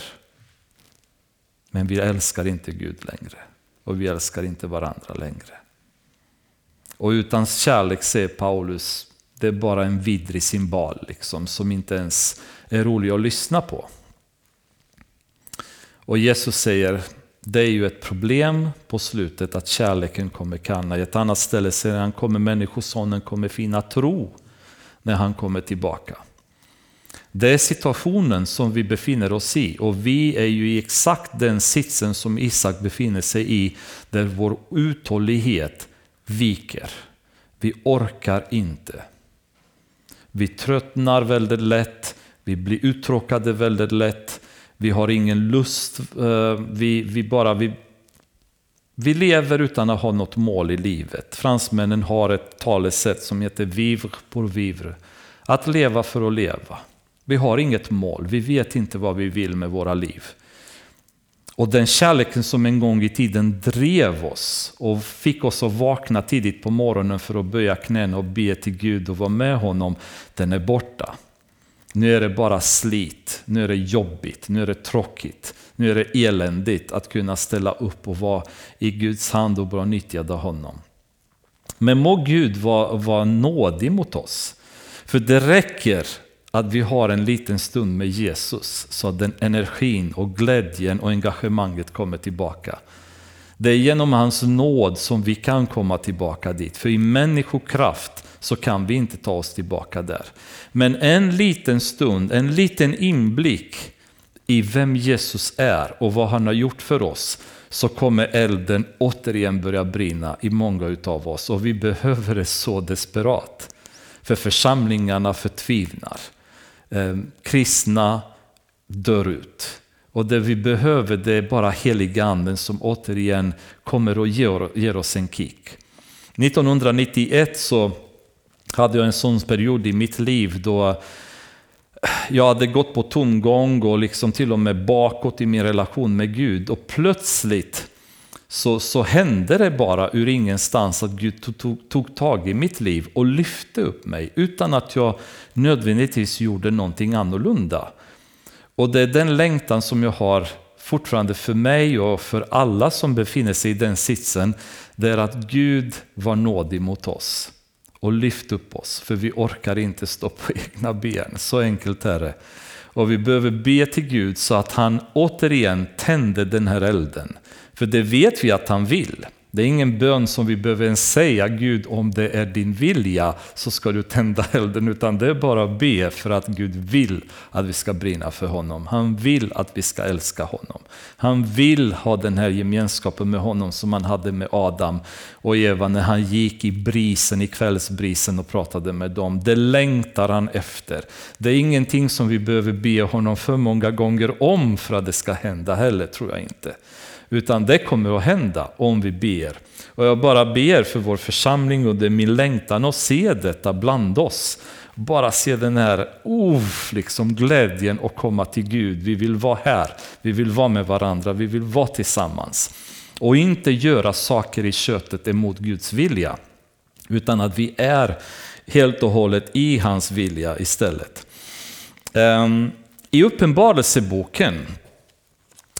Men vi älskar inte Gud längre. Och vi älskar inte varandra längre. Och utan kärlek, säger Paulus, det är bara en vidrig symbol liksom, som inte ens är rolig att lyssna på. Och Jesus säger, det är ju ett problem på slutet att kärleken kommer kanna. I ett annat ställe säger han, kommer människosonen kommer finna tro när han kommer tillbaka. Det är situationen som vi befinner oss i och vi är ju i exakt den sitsen som Isak befinner sig i där vår uthållighet viker. Vi orkar inte. Vi tröttnar väldigt lätt, vi blir uttråkade väldigt lätt, vi har ingen lust, eh, vi, vi bara vi, vi lever utan att ha något mål i livet. Fransmännen har ett talesätt som heter vivre pour vivre. Att leva för att leva. Vi har inget mål, vi vet inte vad vi vill med våra liv. Och den kärleken som en gång i tiden drev oss och fick oss att vakna tidigt på morgonen för att böja knäna och be till Gud och vara med honom, den är borta. Nu är det bara slit, nu är det jobbigt, nu är det tråkigt, nu är det eländigt att kunna ställa upp och vara i Guds hand och bara nyttja honom. Men må Gud vara, vara nådig mot oss. För det räcker att vi har en liten stund med Jesus så att den energin och glädjen och engagemanget kommer tillbaka. Det är genom hans nåd som vi kan komma tillbaka dit. För i människokraft så kan vi inte ta oss tillbaka där. Men en liten stund, en liten inblick i vem Jesus är och vad han har gjort för oss så kommer elden återigen börja brinna i många utav oss och vi behöver det så desperat. För församlingarna förtvivlar. Eh, kristna dör ut. Och det vi behöver det är bara heliganden som återigen kommer och ger, ger oss en kick. 1991 så hade jag en sån period i mitt liv då jag hade gått på tomgång och liksom till och med bakåt i min relation med Gud. Och plötsligt så, så hände det bara ur ingenstans att Gud tog, tog, tog tag i mitt liv och lyfte upp mig utan att jag nödvändigtvis gjorde någonting annorlunda. Och det är den längtan som jag har fortfarande för mig och för alla som befinner sig i den sitsen. Det är att Gud var nådig mot oss och lyft upp oss, för vi orkar inte stå på egna ben. Så enkelt är det. Och vi behöver be till Gud så att han återigen tänder den här elden. För det vet vi att han vill. Det är ingen bön som vi behöver ens säga, Gud om det är din vilja så ska du tända elden, utan det är bara att be för att Gud vill att vi ska brinna för honom. Han vill att vi ska älska honom. Han vill ha den här gemenskapen med honom som han hade med Adam och Eva när han gick i brisen, i kvällsbrisen och pratade med dem. Det längtar han efter. Det är ingenting som vi behöver be honom för många gånger om för att det ska hända heller, tror jag inte. Utan det kommer att hända om vi ber. Och jag bara ber för vår församling och det är min längtan att se detta bland oss. Bara se den här uh, liksom glädjen att komma till Gud. Vi vill vara här, vi vill vara med varandra, vi vill vara tillsammans. Och inte göra saker i köttet emot Guds vilja. Utan att vi är helt och hållet i hans vilja istället. Ehm, I Uppenbarelseboken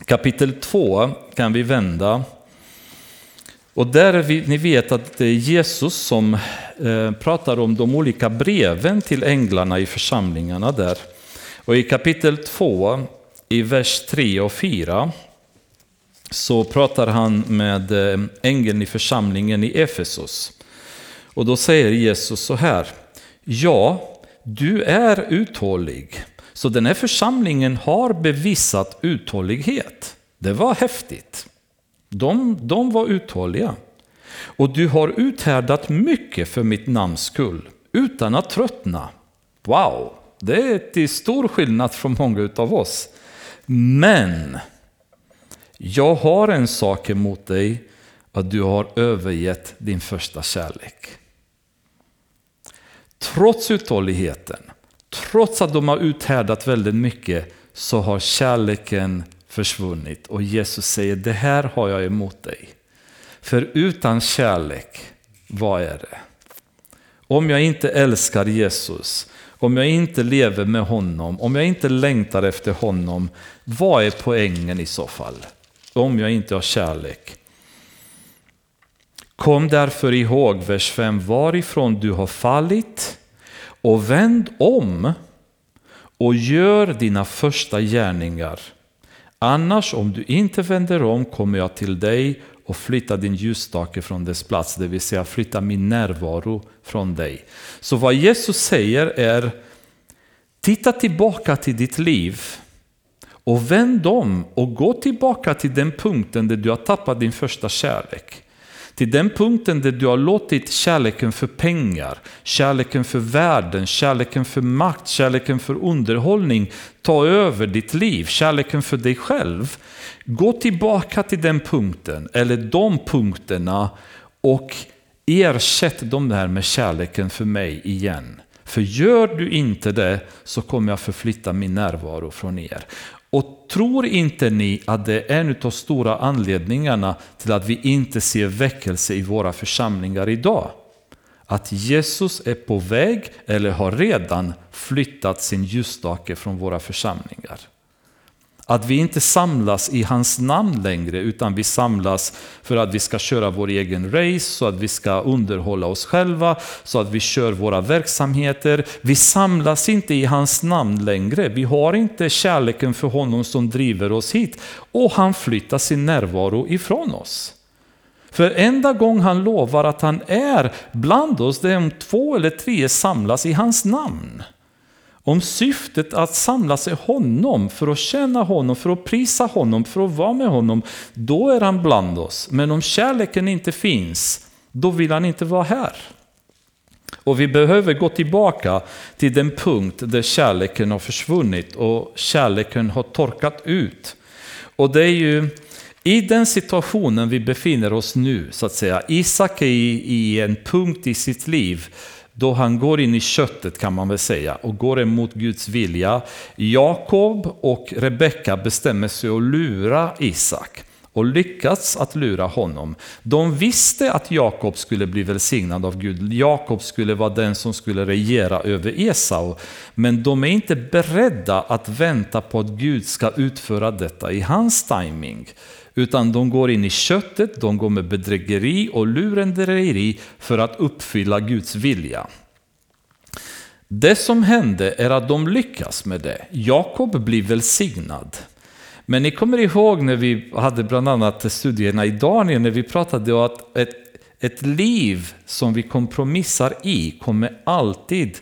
Kapitel 2 kan vi vända. Och där vi, ni vet att det är Jesus som eh, pratar om de olika breven till änglarna i församlingarna där. Och i kapitel 2, i vers 3 och 4, så pratar han med eh, ängeln i församlingen i Efesos. Och då säger Jesus så här, ja, du är uthållig så den här församlingen har bevisat uthållighet. Det var häftigt. De, de var uthålliga. Och du har uthärdat mycket för mitt namns skull, utan att tröttna. Wow, det är till stor skillnad från många av oss. Men jag har en sak emot dig, att du har övergett din första kärlek. Trots uthålligheten, Trots att de har uthärdat väldigt mycket så har kärleken försvunnit. Och Jesus säger, det här har jag emot dig. För utan kärlek, vad är det? Om jag inte älskar Jesus, om jag inte lever med honom, om jag inte längtar efter honom, vad är poängen i så fall? Om jag inte har kärlek. Kom därför ihåg, vers 5, varifrån du har fallit och vänd om och gör dina första gärningar. Annars om du inte vänder om kommer jag till dig och flyttar din ljusstake från dess plats, det vill säga flytta min närvaro från dig. Så vad Jesus säger är, titta tillbaka till ditt liv och vänd om och gå tillbaka till den punkten där du har tappat din första kärlek. Till den punkten där du har låtit kärleken för pengar, kärleken för världen, kärleken för makt, kärleken för underhållning ta över ditt liv, kärleken för dig själv. Gå tillbaka till den punkten, eller de punkterna och ersätt dem där med kärleken för mig igen. För gör du inte det så kommer jag förflytta min närvaro från er. Och tror inte ni att det är en av de stora anledningarna till att vi inte ser väckelse i våra församlingar idag? Att Jesus är på väg eller har redan flyttat sin ljusstake från våra församlingar. Att vi inte samlas i hans namn längre utan vi samlas för att vi ska köra vår egen race, så att vi ska underhålla oss själva, så att vi kör våra verksamheter. Vi samlas inte i hans namn längre. Vi har inte kärleken för honom som driver oss hit. Och han flyttar sin närvaro ifrån oss. För enda gång han lovar att han är bland oss, det är om två eller tre samlas i hans namn om syftet att samla sig honom, för att känna honom, för att prisa honom, för att vara med honom, då är han bland oss. Men om kärleken inte finns, då vill han inte vara här. Och vi behöver gå tillbaka till den punkt där kärleken har försvunnit och kärleken har torkat ut Och det är ju i den situationen vi befinner oss nu, så att säga. Isak är i, i en punkt i sitt liv då han går in i köttet kan man väl säga och går emot Guds vilja. Jakob och Rebecka bestämmer sig att lura Isak och lyckats att lura honom. De visste att Jakob skulle bli välsignad av Gud. Jakob skulle vara den som skulle regera över Esau. Men de är inte beredda att vänta på att Gud ska utföra detta i hans timing. Utan de går in i köttet, de går med bedrägeri och lurendrejeri för att uppfylla Guds vilja. Det som hände är att de lyckas med det. Jakob blir välsignad. Men ni kommer ihåg när vi hade bland annat studierna i Daniel, när vi pratade om att ett, ett liv som vi kompromissar i kommer alltid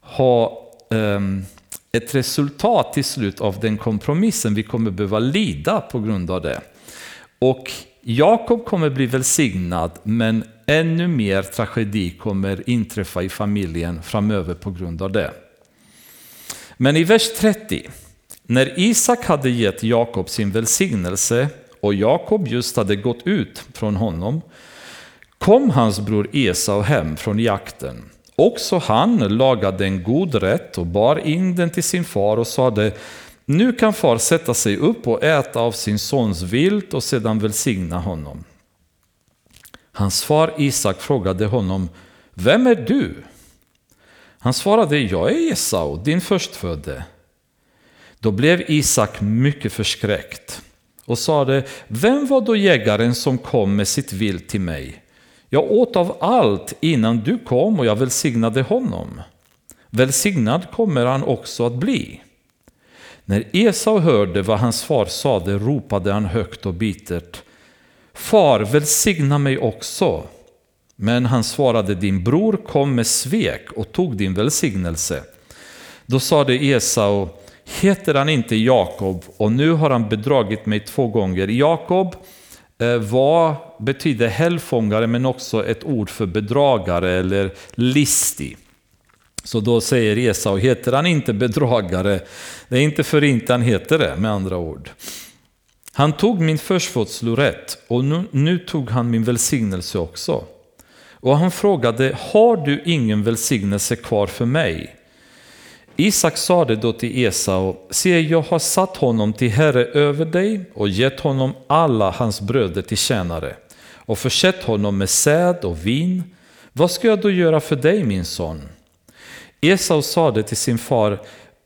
ha um, ett resultat till slut av den kompromissen. Vi kommer behöva lida på grund av det. Och Jakob kommer bli välsignad, men ännu mer tragedi kommer inträffa i familjen framöver på grund av det. Men i vers 30, när Isak hade gett Jakob sin välsignelse och Jakob just hade gått ut från honom, kom hans bror Esau hem från jakten. Också han lagade en god rätt och bar in den till sin far och sade nu kan far sätta sig upp och äta av sin sons vilt och sedan välsigna honom. Hans far Isak frågade honom, Vem är du? Han svarade, Jag är Esau, din förstfödde. Då blev Isak mycket förskräckt och sade, Vem var då jägaren som kom med sitt vilt till mig? Jag åt av allt innan du kom och jag välsignade honom. Välsignad kommer han också att bli. När Esau hörde vad hans far sade ropade han högt och bittert. Far, välsigna mig också. Men han svarade, din bror kom med svek och tog din välsignelse. Då sade Esau, heter han inte Jakob och nu har han bedragit mig två gånger. Jakob eh, var, betyder hällfångare men också ett ord för bedragare eller listig. Så då säger Esau, heter han inte bedragare? Det är inte för inte han heter det, med andra ord. Han tog min förstfödslorätt och nu, nu tog han min välsignelse också. Och han frågade, har du ingen välsignelse kvar för mig? Isak sade då till Esau, se jag har satt honom till herre över dig och gett honom alla hans bröder till tjänare och försett honom med säd och vin. Vad ska jag då göra för dig min son? Esau sade till sin far,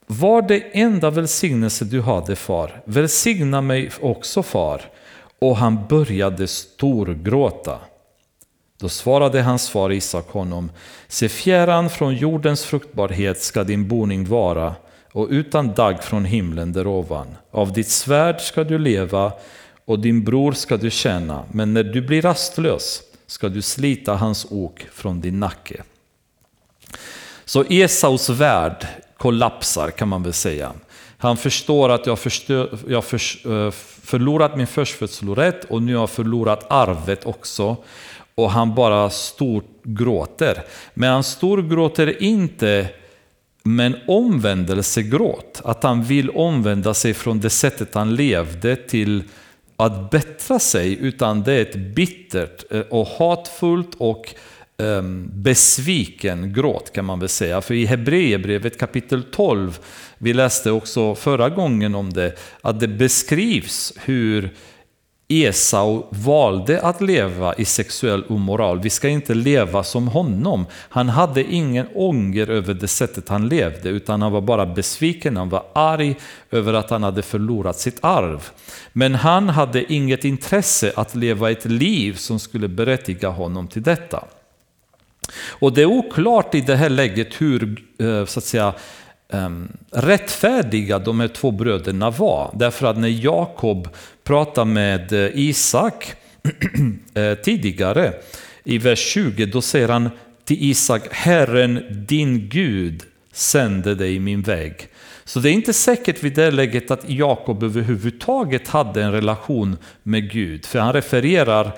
var det enda välsignelse du hade far, välsigna mig också far. Och han började storgråta. Då svarade hans far Isak honom, se fjärran från jordens fruktbarhet ska din boning vara och utan dag från himlen därovan. Av ditt svärd ska du leva och din bror ska du tjäna, men när du blir rastlös ska du slita hans ok från din nacke. Så Esaus värld kollapsar kan man väl säga. Han förstår att jag, förstör, jag för, eh, förlorat min förstfödslorätt och nu har jag förlorat arvet också. Och han bara stort gråter. Men han storgråter inte med en omvändelsegråt. Att han vill omvända sig från det sättet han levde till att bättra sig. Utan det är ett bittert eh, och hatfullt och Ehm, besviken gråt kan man väl säga. För i Hebreerbrevet kapitel 12, vi läste också förra gången om det, att det beskrivs hur Esau valde att leva i sexuell omoral. Vi ska inte leva som honom. Han hade ingen ånger över det sättet han levde, utan han var bara besviken, han var arg över att han hade förlorat sitt arv. Men han hade inget intresse att leva ett liv som skulle berättiga honom till detta. Och det är oklart i det här läget hur eh, så att säga, ehm, rättfärdiga de här två bröderna var. Därför att när Jakob pratar med eh, Isak eh, tidigare i vers 20, då säger han till Isak, Herren din Gud sände dig min väg. Så det är inte säkert vid det läget att Jakob överhuvudtaget hade en relation med Gud. För han refererar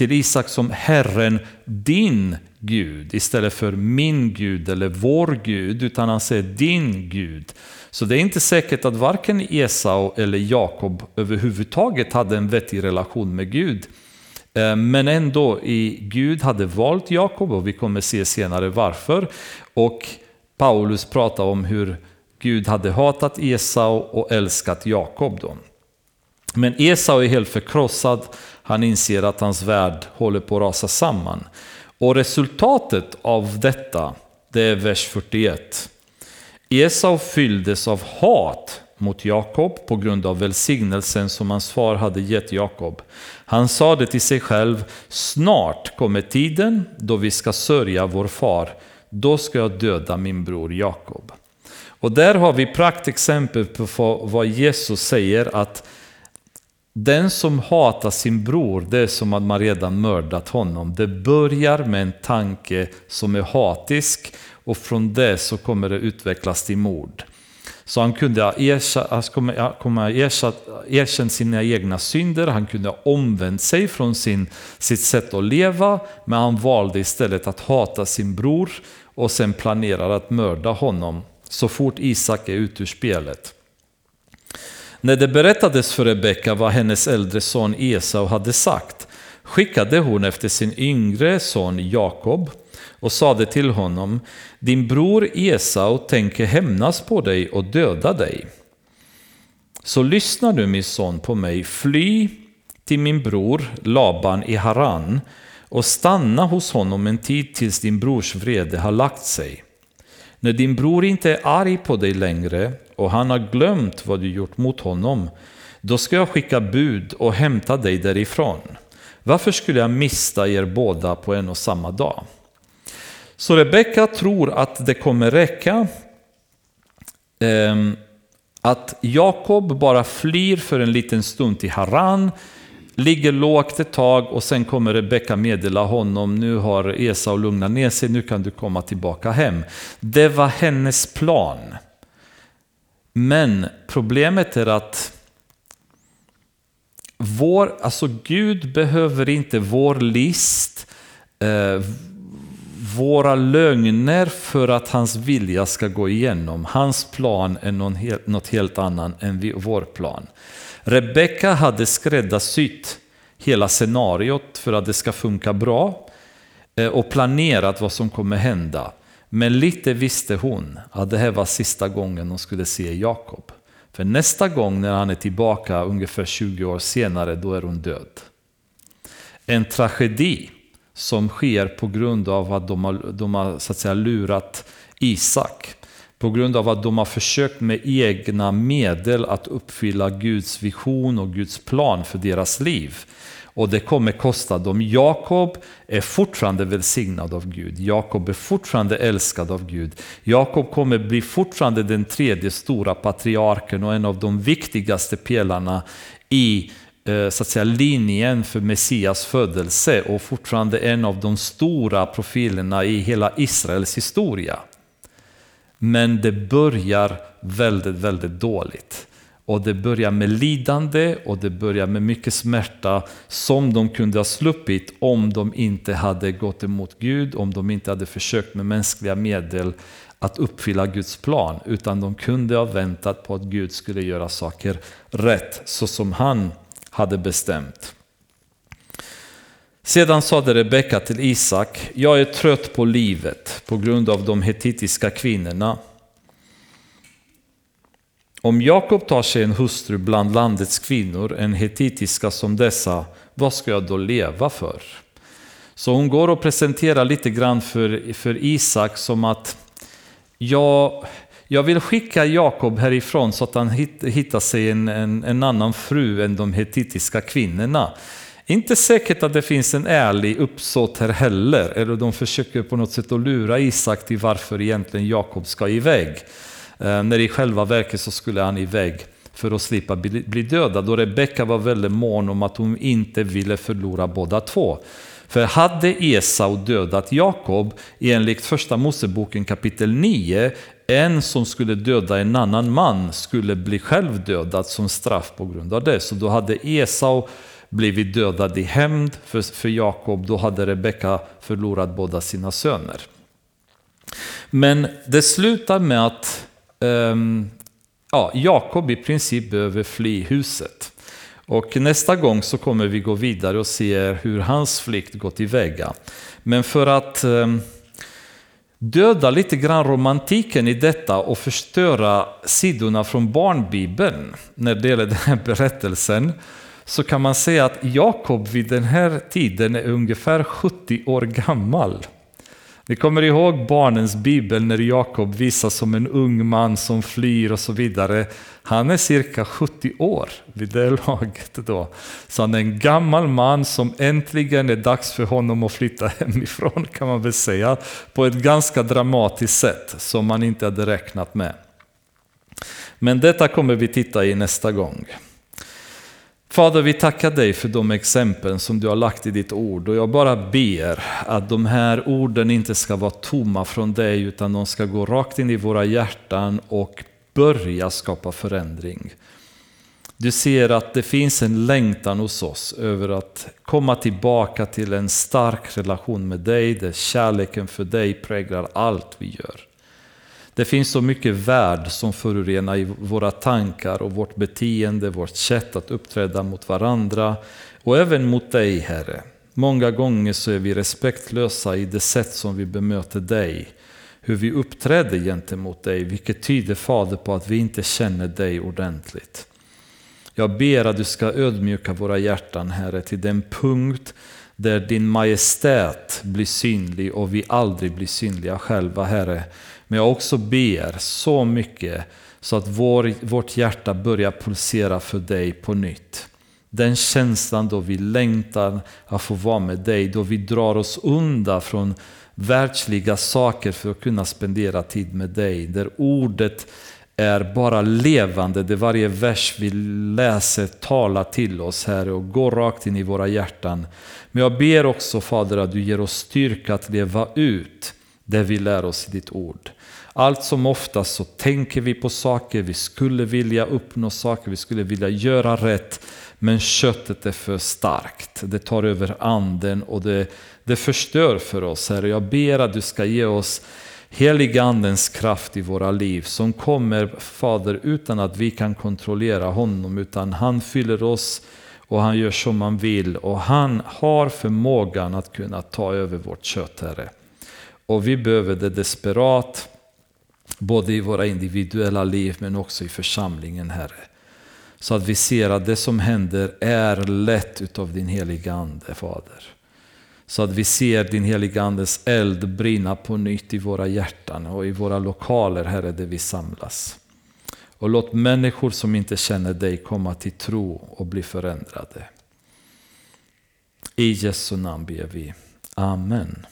till Isak som Herren din Gud istället för min Gud eller vår Gud, utan han säger din Gud. Så det är inte säkert att varken Esau eller Jakob överhuvudtaget hade en vettig relation med Gud. Eh, men ändå, Gud hade valt Jakob och vi kommer se senare varför. Och Paulus pratar om hur Gud hade hatat Esau och älskat Jakob. Men Esau är helt förkrossad, han inser att hans värld håller på att rasa samman. Och resultatet av detta, det är vers 41. Esau fylldes av hat mot Jakob på grund av välsignelsen som hans far hade gett Jakob. Han sade till sig själv, snart kommer tiden då vi ska sörja vår far, då ska jag döda min bror Jakob. Och där har vi praktexempel på vad Jesus säger att den som hatar sin bror, det är som att man redan mördat honom. Det börjar med en tanke som är hatisk och från det så kommer det utvecklas till mord. Så han kunde ha erkänt sina egna synder, han kunde ha omvänt sig från sin, sitt sätt att leva, men han valde istället att hata sin bror och sen planerar att mörda honom så fort Isak är ute ur spelet. När det berättades för Rebecka vad hennes äldre son Esau hade sagt skickade hon efter sin yngre son Jakob och sade till honom Din bror Esau tänker hämnas på dig och döda dig. Så lyssna nu min son på mig, fly till min bror Laban i Haran och stanna hos honom en tid tills din brors vrede har lagt sig. När din bror inte är arg på dig längre och han har glömt vad du gjort mot honom, då ska jag skicka bud och hämta dig därifrån. Varför skulle jag mista er båda på en och samma dag? Så Rebecka tror att det kommer räcka ehm, att Jakob bara flyr för en liten stund till Haran, ligger lågt ett tag och sen kommer Rebecka meddela honom, nu har Esau lugnat ner sig, nu kan du komma tillbaka hem. Det var hennes plan. Men problemet är att vår, alltså Gud behöver inte vår list, eh, våra lögner för att hans vilja ska gå igenom. Hans plan är någon helt, något helt annat än vår plan. Rebecka hade skräddarsytt hela scenariot för att det ska funka bra eh, och planerat vad som kommer hända. Men lite visste hon att det här var sista gången hon skulle se Jakob. För nästa gång när han är tillbaka, ungefär 20 år senare, då är hon död. En tragedi som sker på grund av att de har, de har så att säga, lurat Isak. På grund av att de har försökt med egna medel att uppfylla Guds vision och Guds plan för deras liv. Och det kommer kosta dem. Jakob är fortfarande välsignad av Gud. Jakob är fortfarande älskad av Gud. Jakob kommer bli fortfarande den tredje stora patriarken och en av de viktigaste pelarna i eh, så att säga, linjen för Messias födelse och fortfarande en av de stora profilerna i hela Israels historia. Men det börjar väldigt, väldigt dåligt. Och det börjar med lidande och det börjar med mycket smärta som de kunde ha sluppit om de inte hade gått emot Gud, om de inte hade försökt med mänskliga medel att uppfylla Guds plan. Utan de kunde ha väntat på att Gud skulle göra saker rätt så som han hade bestämt. Sedan sade Rebecka till Isak, jag är trött på livet på grund av de hetitiska kvinnorna. Om Jakob tar sig en hustru bland landets kvinnor, en hetitiska som dessa, vad ska jag då leva för? Så hon går och presenterar lite grann för, för Isak som att jag, jag vill skicka Jakob härifrån så att han hittar sig en, en, en annan fru än de hetitiska kvinnorna. Inte säkert att det finns en ärlig uppsåt här heller, eller de försöker på något sätt att lura Isak till varför egentligen Jakob ska iväg. Eh, när i själva verket så skulle han iväg för att slippa bli dödad. Och Rebecka var väldigt mån om att hon inte ville förlora båda två. För hade Esau dödat Jakob enligt första Moseboken kapitel 9, en som skulle döda en annan man skulle bli själv dödad som straff på grund av det. Så då hade Esau blivit dödad i hämnd för, för Jakob, då hade Rebecka förlorat båda sina söner. Men det slutar med att um, ja, Jakob i princip behöver fly huset. Och nästa gång så kommer vi gå vidare och se hur hans flykt gått tillväga. Men för att um, döda lite grann romantiken i detta och förstöra sidorna från barnbibeln när det gäller den här berättelsen så kan man säga att Jakob vid den här tiden är ungefär 70 år gammal. Ni kommer ihåg barnens bibel när Jakob visas som en ung man som flyr och så vidare. Han är cirka 70 år vid det laget då. Så han är en gammal man som äntligen är dags för honom att flytta hemifrån kan man väl säga. På ett ganska dramatiskt sätt som man inte hade räknat med. Men detta kommer vi titta i nästa gång. Fader, vi tackar dig för de exempel som du har lagt i ditt ord och jag bara ber att de här orden inte ska vara tomma från dig utan de ska gå rakt in i våra hjärtan och börja skapa förändring. Du ser att det finns en längtan hos oss över att komma tillbaka till en stark relation med dig där kärleken för dig präglar allt vi gör. Det finns så mycket värld som förorenar i våra tankar och vårt beteende, vårt sätt att uppträda mot varandra och även mot dig Herre. Många gånger så är vi respektlösa i det sätt som vi bemöter dig, hur vi uppträder gentemot dig, vilket tyder Fader på att vi inte känner dig ordentligt. Jag ber att du ska ödmjuka våra hjärtan Herre till den punkt där din majestät blir synlig och vi aldrig blir synliga själva Herre. Men jag också ber så mycket så att vår, vårt hjärta börjar pulsera för dig på nytt. Den känslan då vi längtar att få vara med dig, då vi drar oss undan från världsliga saker för att kunna spendera tid med dig. Där ordet är bara levande, där varje vers vi läser talar till oss Herre och går rakt in i våra hjärtan. Men jag ber också Fader att du ger oss styrka att leva ut det vi lär oss i ditt ord. Allt som oftast så tänker vi på saker, vi skulle vilja uppnå saker, vi skulle vilja göra rätt. Men köttet är för starkt, det tar över anden och det, det förstör för oss. Herre. Jag ber att du ska ge oss heliga andens kraft i våra liv som kommer, Fader, utan att vi kan kontrollera honom, utan han fyller oss och han gör som han vill och han har förmågan att kunna ta över vårt kött, Herre. Och vi behöver det desperat, både i våra individuella liv men också i församlingen, Herre. Så att vi ser att det som händer är lätt utav din heliga Ande, Fader. Så att vi ser din heliga Andes eld brinna på nytt i våra hjärtan och i våra lokaler, Herre, där vi samlas. Och låt människor som inte känner dig komma till tro och bli förändrade. I Jesu namn ber vi. Amen.